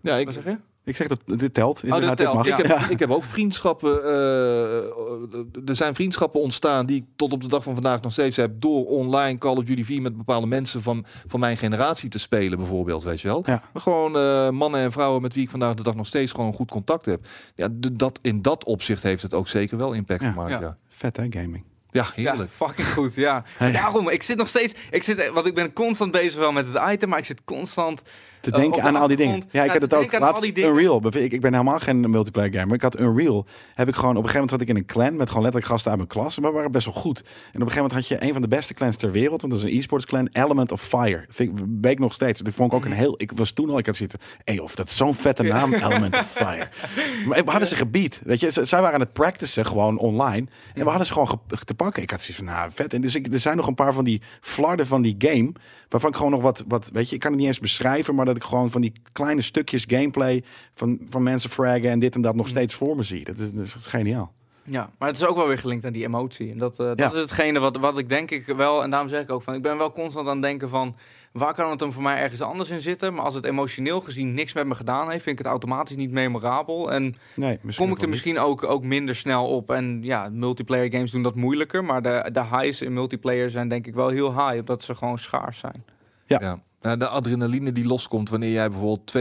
ja, ik, Wat zeg je? Ik zeg dat dit telt. dit telt, mag. ja. Ik heb, ik heb ook vriendschappen. eh, er zijn vriendschappen ontstaan die ik tot op de dag van vandaag nog steeds heb. Door online Call of Duty 4 met bepaalde mensen van, van mijn generatie te spelen, bijvoorbeeld. Weet je wel. Ja. Maar gewoon eh, mannen en vrouwen met wie ik vandaag de dag nog steeds gewoon goed contact heb. Ja, dat, in dat opzicht heeft het ook zeker wel impact Ja. gemaakt. Ja. Ja, Vet hè, gaming. Ja heerlijk. Ja, fucking goed, ja. Daarom, ik zit nog steeds... Ik zit, want ik ben constant bezig wel met het item, maar ik zit constant... Te Eh, denken aan al die dingen. Ja, ik te het ook. Laatst. Unreal. Ik, ik ben helemaal geen multiplayer gamer. Ik had Unreal. Heb ik gewoon op een gegeven moment zat ik in een clan met gewoon letterlijk gasten uit mijn klas. Maar we waren best wel goed. En op een gegeven moment had je een van de beste clans ter wereld. Want dat is een e-sports clan. Element of Fire. Vind ik, weet ik nog steeds. Dat vond ik ook Mhm. een heel. Ik was toen al. Ik had zitten. Hé, of dat is zo'n vette naam. Element of Fire. Maar we hadden ze gebied. Weet je, zij waren aan het practicen gewoon online. En we hadden ze gewoon ge- te pakken. Ik had zoiets van, nou, vet. En dus ik, er zijn nog een paar van die flarden van die game. Waarvan ik gewoon nog wat, wat, weet je, ik kan het niet eens beschrijven. Maar dat ik gewoon van die kleine stukjes gameplay van, van mensen fraggen en dit en dat nog steeds voor me zie. Dat is, dat is geniaal. Ja, maar het is ook wel weer gelinkt aan die emotie. En dat, eh, dat Ja. is hetgene wat, wat ik denk ik wel... En daarom zeg ik ook van... Ik ben wel constant aan het denken van... Waar kan het dan voor mij ergens anders in zitten? Maar als het emotioneel gezien niks met me gedaan heeft... vind ik het automatisch niet memorabel. En Nee, misschien kom ik er misschien ook, ook minder snel op. En ja, multiplayer games doen dat moeilijker. Maar de, de highs in multiplayer zijn denk ik wel heel high. Omdat ze gewoon schaars zijn. Ja. Ja, de adrenaline die loskomt wanneer jij bijvoorbeeld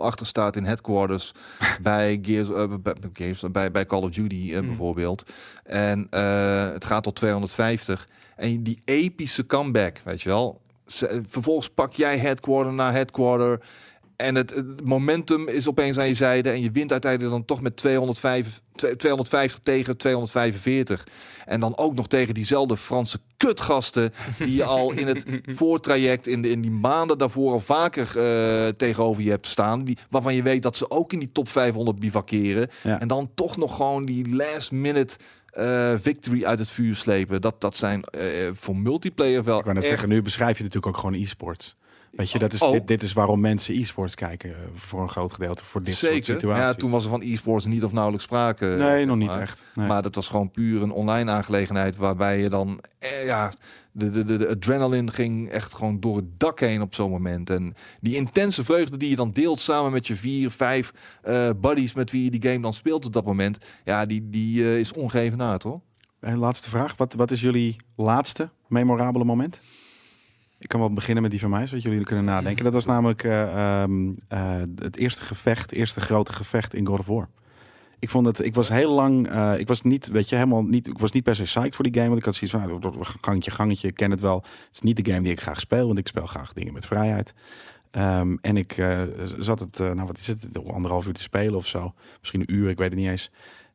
245-0 achter staat in headquarters bij, Gears, eh, bij, Gears, bij, bij Call of Duty eh, Hmm. bijvoorbeeld. En eh, het gaat tot 250. En die epische comeback, weet je wel. Vervolgens pak jij headquarter naar headquarter. En het, het momentum is opeens aan je zijde. En je wint uiteindelijk dan toch met 205, 250 tegen 245. En dan ook nog tegen diezelfde Franse kutgasten. Die je al in het voortraject, in, de, in die maanden daarvoor al vaker eh, tegenover je hebt staan. Die, waarvan je weet dat ze ook in die top 500 bivakeren. Ja. En dan toch nog gewoon die last minute eh, victory uit het vuur slepen. Dat, dat zijn eh, voor multiplayer wel Ik wou net zeggen, nu beschrijf je natuurlijk ook gewoon e-sports. Weet je, dat is, Oh. dit, dit is waarom mensen e-sports kijken eh, voor een groot gedeelte voor dit soort situaties. Ja, toen was er van e-sports niet of nauwelijks sprake. nee, nog niet maar. echt. Nee. Maar dat was gewoon puur een online aangelegenheid waarbij je dan eh, ja, de, de, de, de adrenaline ging echt gewoon door het dak heen op zo'n moment. En die intense vreugde die je dan deelt samen met je vier, vijf eh, buddies met wie je die game dan speelt op dat moment, ja, die, die is ongeëvenaard hoor. En laatste vraag. Wat, wat is jullie laatste memorabele moment? Ik kan wel beginnen met die van mij, zodat jullie kunnen nadenken. Dat was namelijk eh, ehm, eh, het eerste gevecht, het eerste grote gevecht in God of War. Ik vond het, ik was heel lang, eh, ik was niet, weet je, helemaal niet, ik was niet per se psyched voor die game, want ik had zoiets van, nou, gangetje, gangetje, ik ken het wel. Het is niet de game die ik graag speel, want ik speel graag dingen met vrijheid. Ehm, en ik zat het, nou wat is het, anderhalf uur te spelen of zo, misschien een uur, ik weet het niet eens.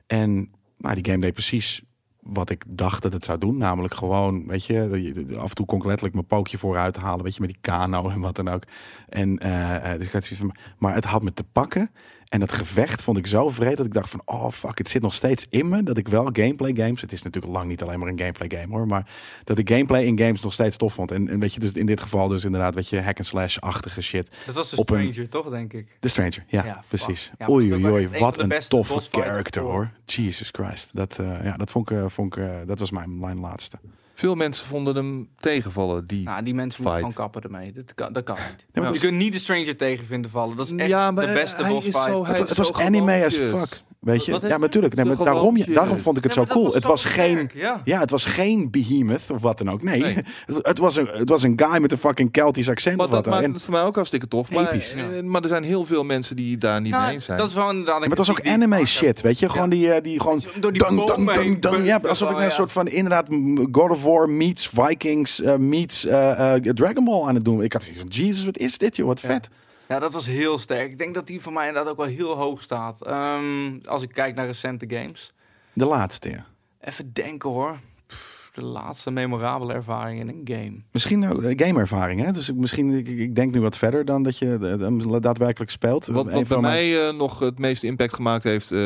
En nou, die game deed precies wat ik dacht dat het zou doen. Namelijk gewoon, weet je, af en toe kon ik letterlijk mijn pookje vooruit halen. Weet je, met die kano en wat dan ook. En eh, eh, dus ik had zoiets van, maar het had me te pakken. En dat gevecht vond ik zo vreed dat ik dacht van, oh fuck, het zit nog steeds in me. Dat ik wel gameplay games, het is natuurlijk lang niet alleen maar een gameplay game hoor, maar dat ik gameplay in games nog steeds tof vond. En, en weet je, dus in dit geval dus inderdaad, weet je, hack and slash-achtige shit. Dat was de op een- Stranger, toch, denk ik? The Stranger, ja, Ja, precies. Ja, oei, oei, oei, een wat de een toffe character hoor. Jesus Christ. Dat, eh, ja, dat vond ik, eh, vond ik eh, dat was mijn, mijn laatste. Veel mensen vonden hem tegenvallen. Die... Nou, die mensen moeten gewoon kappen ermee. Dat kan, dat kan niet. maar je kunt niet de Stranger tegen vinden vallen. Dat is echt Ja, maar de beste hij boss is fight. zo- hij Het, is was- het was zo anime as fuck. Weet je? Ja, natuurlijk. Nee, Zo maar daarom, daarom vond ik het Ja, zo cool. was Het was geen... Ja. Ja, het was geen behemoth of wat dan ook. Nee, Nee. Het, het was een, het was een guy met een fucking Keltisch accent Maar of wat dat dan. maakt En, het voor mij ook hartstikke tof. Maar, Episch, ja. eh, maar er zijn heel veel mensen die daar niet Nou, mee eens zijn. Dat is wel inderdaad. maar het was ook anime shit, weet je? Gewoon die, eh, die gewoon... Door die. Ja, alsof ik Oh, een ja. soort van inderdaad God of War meets Vikings eh, meets eh, eh, Dragon Ball aan het doen. Ik had zoiets van, Jesus, wat is dit joh? Wat Ja. vet. Ja, dat was heel sterk. Ik denk dat die voor mij inderdaad ook wel heel hoog staat. Ehm, als ik kijk naar recente games. De laatste, ja. Even denken hoor. Pff, de laatste memorabele ervaring in een game. Misschien ook eh, gameervaring, hè? Dus ik, misschien, ik, ik denk nu wat verder dan dat je eh, hem daadwerkelijk speelt. Wat, wat bij mijn- mij eh, nog het meeste impact gemaakt heeft, eh,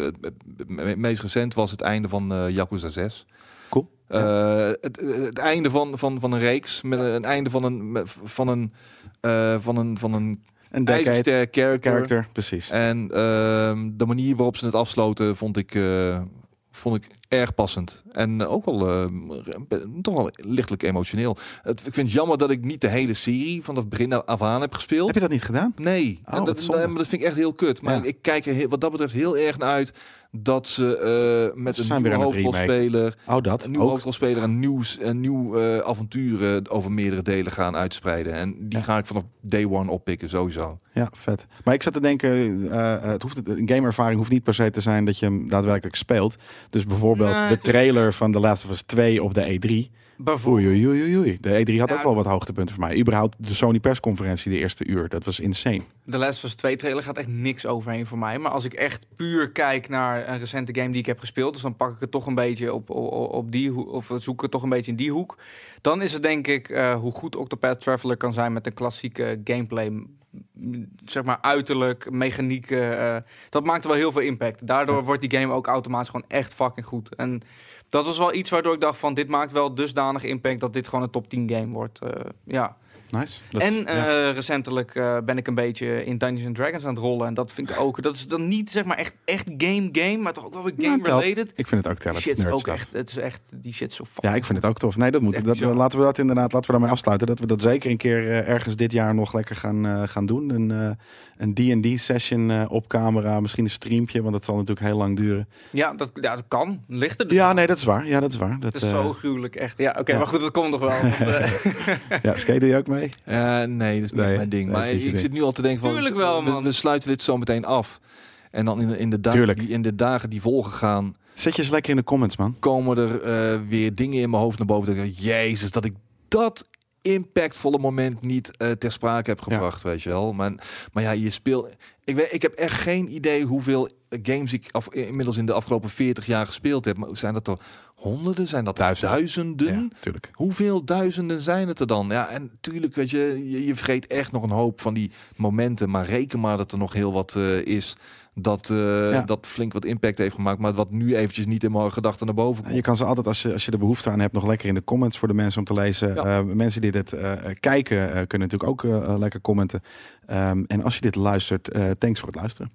het het me- meest recent, was het einde van eh Yakuza 6. Cool. Eh, het, het einde van, van, van een reeks, met een einde van een, van een, eh, van een, van een Een ijzersterk character. character, precies. En ehm, de manier waarop ze het afsloten vond ik, eh, vond ik erg passend. En eh, ook wel toch wel lichtelijk emotioneel. Het, ik vind het jammer dat ik niet de hele serie van het begin af aan heb gespeeld. Heb je dat niet gedaan? Nee, Oh, en dat, dat vind ik echt heel kut. Maar Ja. ik kijk er heel- wat dat betreft heel erg naar uit dat ze eh, met Ze een zijn nieuwe hoofdrolspeler, Oh, dat een nieuwe ook. hoofdrolspeler, een nieuw, een nieuw eh, avontuur eh, over meerdere delen gaan uitspreiden. En die Ja. ga ik vanaf day one oppikken, sowieso. Ja, vet. Maar ik zat te denken, eh, het hoeft, een gameervaring hoeft niet per se te zijn dat je hem daadwerkelijk speelt. Dus bijvoorbeeld Nee, de trailer van The Last of Us 2 op de E3. Bijvoorbeeld. Oei, oei, oei, oei. De E3 had Ja. ook wel wat hoogtepunten voor mij. Überhaupt de Sony persconferentie de eerste uur. Dat was insane. De Last of Us 2 trailer gaat echt niks overheen voor mij. Maar als ik echt puur kijk naar een recente game die ik heb gespeeld, dus dan pak ik het toch een beetje op, op, op die hoek, of zoek het toch een beetje in die hoek. Dan is het denk ik eh, hoe goed Octopath Traveler kan zijn met een klassieke gameplay. Zeg maar uiterlijk, mechaniek. eh, dat maakt wel heel veel impact. Daardoor wordt die game ook automatisch gewoon echt fucking goed. En dat was wel iets waardoor ik dacht van dit maakt wel dusdanig impact dat dit gewoon een top 10 game wordt. Eh, ja. Nice. En ja. eh, recentelijk eh, ben ik een beetje in Dungeons and Dragons aan het rollen. En dat vind ik ook. Dat is dan niet zeg maar echt, echt game game, maar toch ook wel weer Ja, game related. ik vind het ook tellen. Shit, ook stuff. echt. Het is echt die shit zo. Ja, fucking ik vind het ook tof. Nee, dat moet. Dat, laten we dat inderdaad, laten we daarmee afsluiten. Dat we dat zeker een keer ergens dit jaar nog lekker gaan, gaan doen. Eh, een D&D session eh, op camera, misschien een streampje, want dat zal natuurlijk heel lang duren. Ja, dat, ja, dat kan. Ligt er dus. Ja, nee, dat is waar. Ja, dat is waar. Dat, Het is eh, zo gruwelijk, echt. Ja, oké, ja. maar goed, dat komt nog wel. want, eh, ja, skate doe je ook mee? Eh, nee, dat is niet Nee, mijn ding. nee, maar ik ding. zit nu al te denken van, Tuurlijk wel, we- man. We, sluiten dit zo meteen af. En dan in de, in, de da- Tuurlijk. die, in de dagen die volgen gaan, Zet je eens lekker in de comments, man. komen er eh, weer dingen in mijn hoofd naar boven. Dat ik, jezus, dat ik dat impactvolle moment niet eh, ter sprake heb gebracht, weet je wel. Maar, maar ja, je speelt... Ik, weet, ik heb echt geen idee hoeveel games ik af, inmiddels in de afgelopen 40 jaar gespeeld heb. Maar zijn dat er honderden? Zijn dat Duizenden. duizenden? Ja. Hoeveel duizenden zijn het er dan? Ja, en tuurlijk, weet je, je, je vergeet echt nog een hoop van die momenten. Maar reken maar dat er nog heel wat eh, is dat, eh, Ja. dat flink wat impact heeft gemaakt. Maar wat nu eventjes niet in mijn gedachten naar boven komt. Je kan ze altijd, als je, als je er behoefte aan hebt, nog lekker in de comments voor de mensen om te lezen. Ja. Eh, mensen die dit eh, kijken, kunnen natuurlijk ook lekker commenten. Ehm, en als je dit luistert, thanks voor het luisteren.